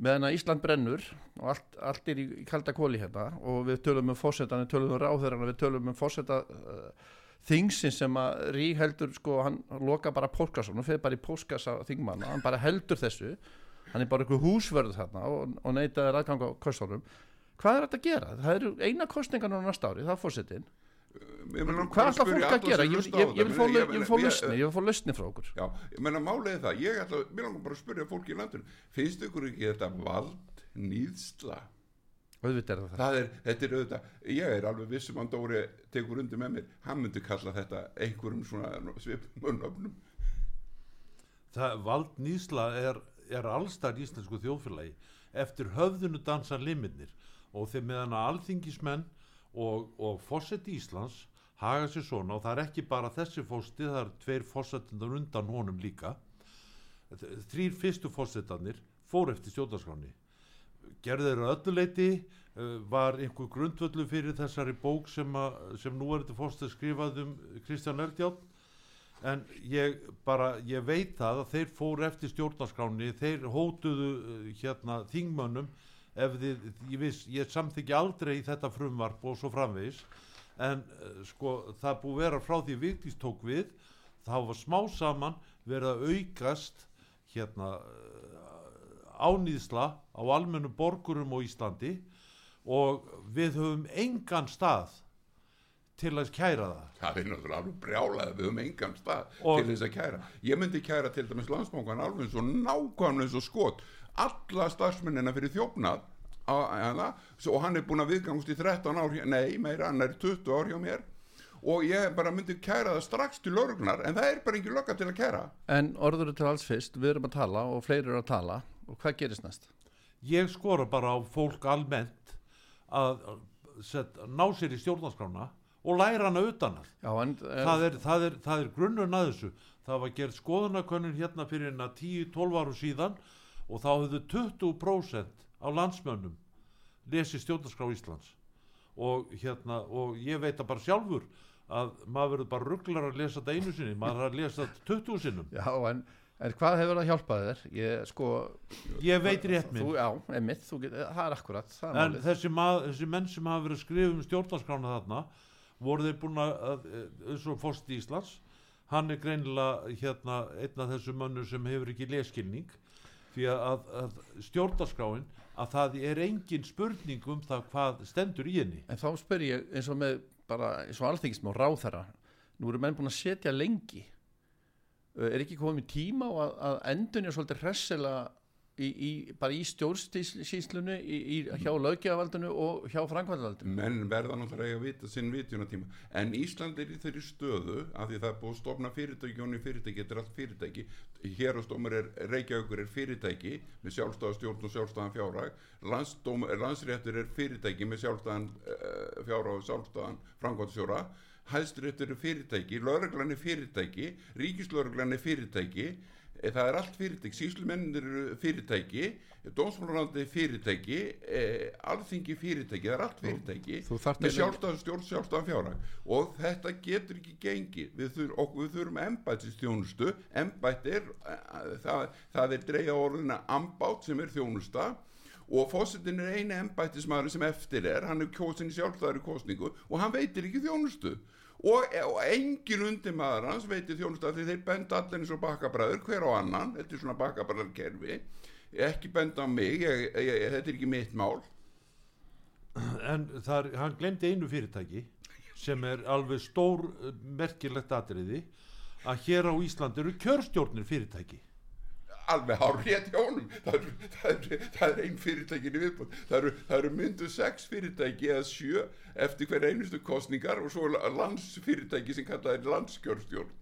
meðan að Ísland brennur og allt, allt er í, kalda kóli hérna og við tölum um fósettan, við tölum um ráðherrana við tölum um fósetta uh, þingsin sem að Rík heldur sko, hann loka bara póskasson og fyrir bara í póskasa þingmanna, hann bara heldur þessu hann er bara einhver húsverð þarna og, og neytaði aðgang á kostunum hvað er þetta að gera? Það eru eina kostningan á næsta ári, það er fórsetin hvað ætla fólk að gera? Ég, ég, ég vil fá, lausni ég vil fá lausni frá okkur Já, ég menna er það, ég ætla, mér langar bara að spyrja fólki í landinu, finnst ykkur ekki þetta vald nýðsla? Auðvitað er það það er, þetta er auðvitað, ég er alveg vissum að Dóri tekur undir með mér, hann myndi kalla þetta einhverjum svona svipum öfnum. það vald nýsla er, er allstar íslensku þjóðfélagi. Eftir höfðunu dansa limitnir og þegar meðan að alþingismenn og, og fósetti Íslands haga sér svona og það er ekki bara þessi fósti, það er tveir fósettinnar undan honum líka. Þrýr fyrstu fósettanir fór eftir stjórnarskráni gerður að öllu leiti uh, var einhver grundvöldu fyrir þessari bók sem, að, sem nú er þetta fórstu skrifað um Kristján Eldjátt en ég bara, ég veit það að þeir fóru eftir stjórnarskráni þeir hótuðu uh, hérna þingmönnum ef þið, ég viss, ég samþykki aldrei í þetta frumvarp og svo framvegis. En uh, sko það búið vera frá því Vigdís tók við þá var smá saman verið að aukast hérna ánýðsla á almennu borgurum á Íslandi og við höfum engan stað til að kæra það Það er náttúrulega alveg brjálað við höfum engan stað Og- til þess að kæra. Ég myndi kæra til dæmis landsbankan alveg eins og nákvæmlega eins og skot. Alla starfsmennina fyrir þjófnað og hann er búin að viðgangast í 13 ár, nei meira, hann er 20 ár hjá mér og ég bara myndi kæra það strax til lörgnar en það er bara ekki lögga til að kæra. en orður er til alls fyrst, við erum að tala og fleiri eru að tala og hvað gerist næst? ég skora bara á fólk almennt að set, ná sér í stjórnarskrána og læra hana utan en, en það er, það er, það er grunnurinn að þessu. Það var gerð skoðanakönnun hérna fyrir hérna 10-12 áru síðan og þá höfðu 20% af landsmönnum lesið stjórnarskrá Íslands. Og hérna og ég veit að bara sjálfur að maður verður bara rugglar að lesa þetta einu sinni maður að lesa þetta 20 sinnum. Já, en, en hvað hefur það hjálpað þér? Ég sko ég veit rétt minn þú, Já, emitt, þú get, það er akkurat það er en málið. þessi, mað, þessi menn sem hafa verið að skrifa um stjórnarskrána þarna voru þeir búin að, eins og fórst Íslands hann er greinilega hérna einn af þessu mönnum sem hefur ekki leskilning því að, að stjórnarskráin að það er engin spurning um það hvað stendur í henni En þá spyr ég eins og með bara eins og alþingism og ráþæra nú eru menn búin að setja lengi er ekki komið tíma á að, að endunja svolítið hressilega í, í, bara í í, hjá löggjöfavaldinu og hjá framkvæmdavaldinu menn verða náttúrulega að vita sinn vitjunatíma en Ísland er í þeirri stöðu af því það er búið að stofna fyrirtæki og fyrirtæki, er allt fyrirtæki. Hér á stómur er Reykjavíkur er fyrirtæki með sjálfstæðastjórn og sjálfstæðan fjárhag. Landsdóm, landsréttur er fyrirtæki með sjálfstæðan uh, fjárhag og sjálfstæðan framkvæmdastjóra hæðstréttur er fyrirtæki, lögreglan er fyrirtæki ríkislögreglan er fyrirtæki Eh, það er allt fyrirtæki, síslumennir eru fyrirtæki, dómsmálurandi fyrirtæki, eh, alþingi fyrirtæki, það er allt fyrirtæki þú þarft með sjálfstæðan stjórn, sjálfstæðan fjárhag. Og þetta getur ekki gengið, við, þur, og við þurfum embættistjónustu, embætt er, eh, það, það er dreigja orðina ambátt sem er þjónusta. Og fósitin er eini embættismæður sem eftir er, hann er kjósin í sjálfstæðari kosningu og hann veitir ekki þjónustu og, og engin undir maður hans veitir þjónustu því þeir benda allir eins og bakkabræður hver á annan, þetta er svona bakkabræðarkerfi. Ekki benda á mig ég, ég, þetta er ekki mitt mál. En það er, hann glemdi einu fyrirtæki sem er alveg stór eh, merkilegt atriði að hér á Íslandi eru kjörstjórnir fyrirtæki alveg hár rétt hjá honum. Það er, það er, það er ein fyrirtækin í viðbútt það eru, eru myndu sex fyrirtæki eða sjö eftir hver einustu kostningar og svo landsfyrirtæki sem kallað er landskjörstjórn.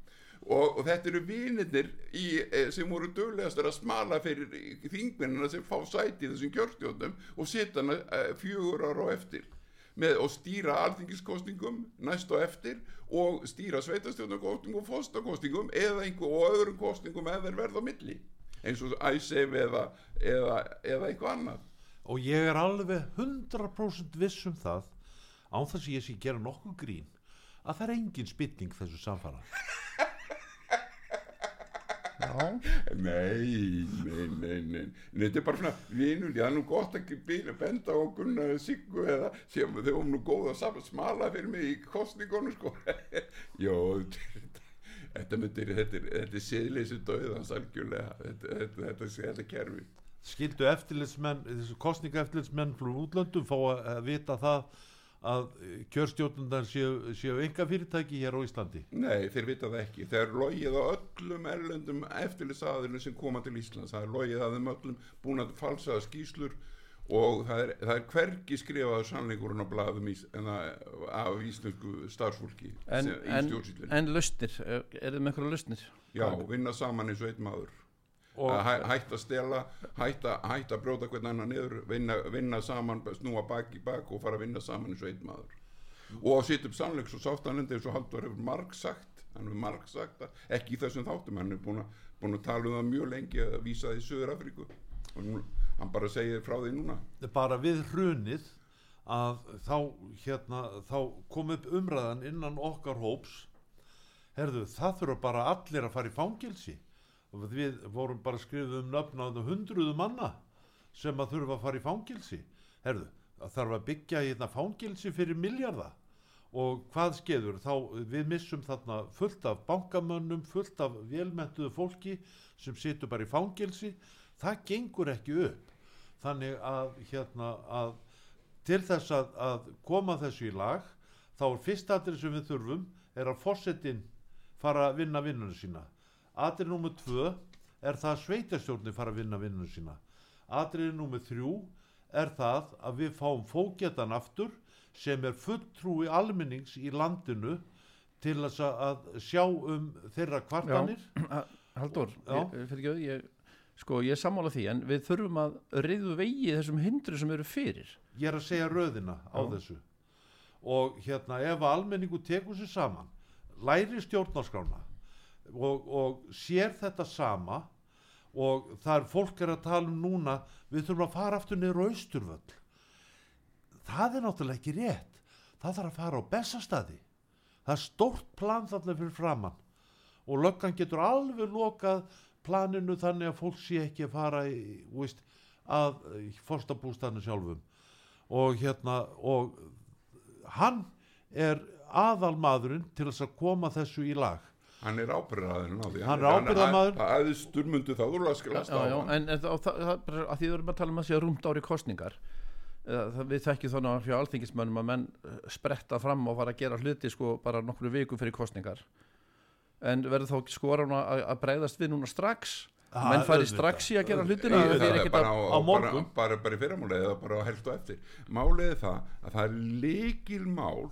Og, og þetta eru vinirnir í, eh, sem voru döglegastar að smala fyrir þingmennina sem fá sæti þessum kjörstjórnum og setja hana eh, fjögur ára á eftir. Með og stýra alþingiskostningum næst og eftir og stýra sveitastjórnarkostningum og fóstakostningum eða einhver og öðrum kostningum eða verða á milli eins og æsef eða, eða, eða eitthvað annað. Og ég er alveg 100% viss um það án þess að ég sé gera nokkuð grín að það er engin spilning þessu samfara. Nei, nei, nei, nei, þetta er bara svona vinul, það er nú gott ekki bíla benda á Gunnar Siggu eða sem þau voru nú góð að sam- smala fyrir mig í kostningunum sko. Jó, þetta myndir, þetta er, þetta er siðleysi döðans algjörlega, þetta, þetta, þetta, þetta, kerfi. skildu eftirlitsmenn þessu kostninga eftirlitsmenn frá útlöndum fá að, vita það að kjörstjórnundar séu, séu enga fyrirtæki hér á Íslandi Nei, þeir vita það ekki. Þeir logið á öllum erlendum eftirlitsaðilum sem koma til Íslands. Það er logið að þeim öllum búin að falsaða skýslur og það er, það er hvergi skrifaður sannleikurinn á blaðum ís, en það, af íslensku starfsfólki en, en, en lausnir, er þið með einhverja lausnir? Já, vinna saman eins og einn maður. hæ, hætta að stela, hætta, hætta að brjóta hvern annan niður, vinna, vinna saman, snúa bak í bak og fara að vinna saman eins og einn maður. Og að setja upp sannleiks og sáttanlendi eins og Haldur hefur marg sagt, hann hefur marg sagt það, ekki í þessum þáttum, hann er búin að, búin að tala um það mjög lengi að vísa það í Söður Afríku hann bara segir frá því núna. bara við hrunið að þá hérna þá kom upp umræðan innan okkar hóps. Herðu það þurfa bara allir að fara í fangilsi og við vorum bara skrifið um nöfn á hundruðu manna sem að þurfa að fara í fangilsi herðu þarf að byggja hérna fangilsi fyrir miljarda og hvað skeður? Þá við missum þarna fullt af bankamönnum fullt af velmentuðu fólki sem situr bara í fangilsi það gengur ekki upp. Þannig að hérna að til þess að, að koma þessu í lag þá er fyrst atrið sem við þurfum er að fórsetin fara að vinna vinnunum sína. Atrið nummer tvö er það að sveitastjórnir fara að vinna vinnunum sína. Atrið nummer þrjú er það að við fáum fókjetan aftur sem er fulltrúi almennings í landinu til að- sjá um þeirra kvartanir. Haldur, Já. ég, fyrir ekki, ég, sko, ég er sammála því en við þurfum að reyðu vegi þessum hindru sem eru fyrir. Ég er að segja röðina á Já. þessu. Og hérna ef almenningu tekur sér saman læri stjórnarskrána og, og sér þetta sama og það er fólk er að tala um núna við þurfum að fara aftur niður á austurvöll. Það er náttúrulega ekki rétt. Það þarf að fara á bestastadi það er stórt plan þarna fyrir framann og löggan getur alveg lokað planinu þannig að fólk sé ekki að fara í, veist, að forstabústanu sjálfum og hérna og hann er aðalmaðurinn til þess að koma þessu í lag Hann er ábyrðaðurinn á því. Hann er ábyrgðarmaður. Það aðeins sturmundu þá, en, það, því við erum að tala um að sé rúmt ári kostningar Eh, það, við þekkjum þannig að hjá alþingismönnum að menn eh, spretta fram og fara að gera hluti sko bara nokkru viku fyrir kostningar en verður þá ekki skoran að, að breyðast við núna strax? Ah, menn fari strax í að gera hlutina það er ekkert bara, á, á morgun. bara, bara, bara í fyrramálið eða bara á helst og eftir. Málið er það að það er leikil mál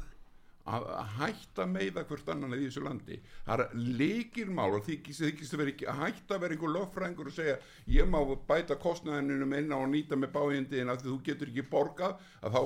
að hætta meiða hvert annan í þessu landi. Það er leikil mál að vera ekki að hætta vera einhver lögfræðingur og segja ég má bæta kostnæðinum inn á og nýta með bájandi en að þú getur ekki borgað. Að þá,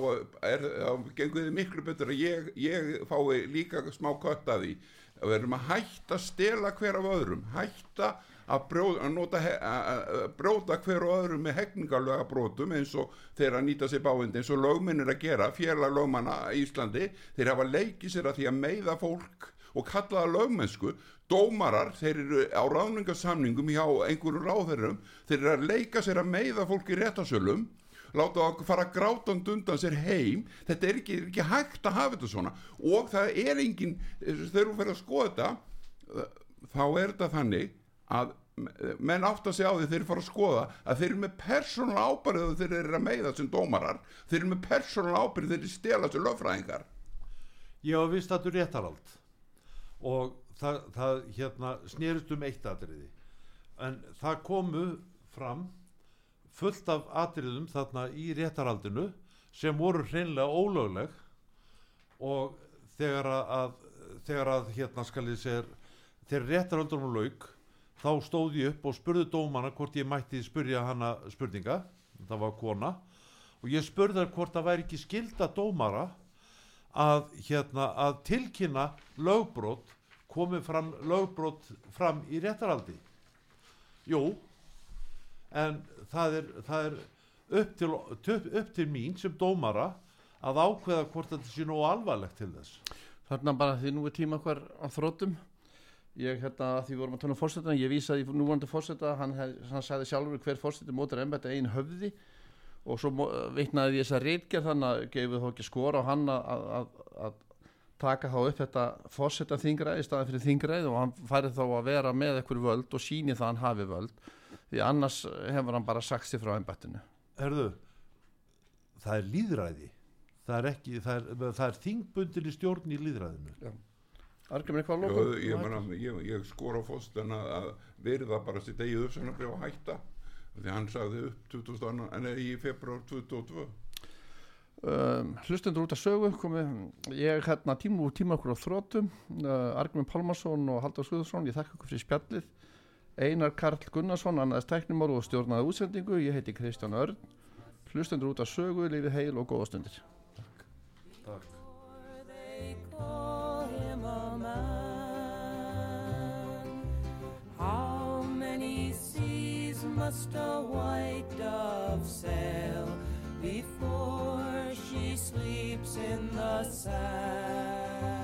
er, þá gengur þið miklu betur að ég, ég fái líka smá kött að því við erum að hætta að stela hver af öðrum hætta að brjóta, að he- að- brjóta hver og öðrum með hegningarlega brotum eins og þeir að nýta sér báind eins og lögminn er að gera, félag lögmanna í Íslandi, þeir hafa leikið sér að því að meiða fólk og kalla það lögmennsku, dómarar þeir eru á ráðningarsamningum hjá einhverjum ráðherrum, þeir eru að leika sér að meiða fólk í réttasölum láta það fara grátand undan sér heim. Þetta er ekki, er ekki hægt að hafa þetta svona. Og það er engin þegar þú fyrir að skoða þetta þá er þetta þannig að menn átt að segja á því þeir fara að skoða að þeir eru með persónal ábyrð þegar þeir eru að meiða sem dómarar. Þeir eru með persónal ábyrð þeir eru stela sem var vist að þú réttarald og það, það hérna snerist um eitt atriði. En það komu fram fullt af atriðum þarna í réttaraldinu sem voru hreinlega ólögleg og þegar að, þegar að hérna skal ég segja þegar réttaraldunum lauk þá stóð ég upp og spurði dómana hvort ég mætti spurja hana spurninga. Það var kona. Og ég spurði þar hvort það væri ekki skilda dómara að, hérna, að tilkynna lögbrot komið fram lögbrot fram í réttaraldi jú en það er, það er upp, til, upp, til mín sem dómara að ákveða hvort þetta sé nú alvarlegt til þess. Þarna bara því nú er tíma hver á þrótum ég hérna því við vorum að tala um fórsetan ég vísaði í núvandi fórseta hann, hann sagði sjálfur hver fórseti mótur embætti einn höfði. Og svo vitnaði ég þess að reitgerð þannig að gefið þó ekki skora á hann að, að, að, taka þá upp þetta fórseta þingræði í staðan fyrir þingræði og hann færi þá að vera með ekkur völd og síni það að hann hafi völd því annars hefur hann bara sagt sér frá embættinu. Herðu, það er líðræði það er, ekki, það er, það er þingbundin í stjórn í líðræðinu Argrimur eitthvað að Jó, loka? ég, ég, ég skor á fóstan að, að verða bara sitt eigið uppsögnarbrif að hætta. Því hann sagði upp 2002, en í februar 2022 um, hlustendur út af sögu komi, ég hérna tíma úr tíma okkur á þrótum uh, Argrimur Pálmarsson og Haldur Skuðursson ég þakka ykkur fyrir spjallið Einar Karl Gunnarsson, annaðist tæknumár og stjórnaði útsendingu, ég heiti Kristján Örn hlustendur út af sögu, lífið heil og góða stundir Takk man. How many seas must a white dove sail before she sleeps in the sand?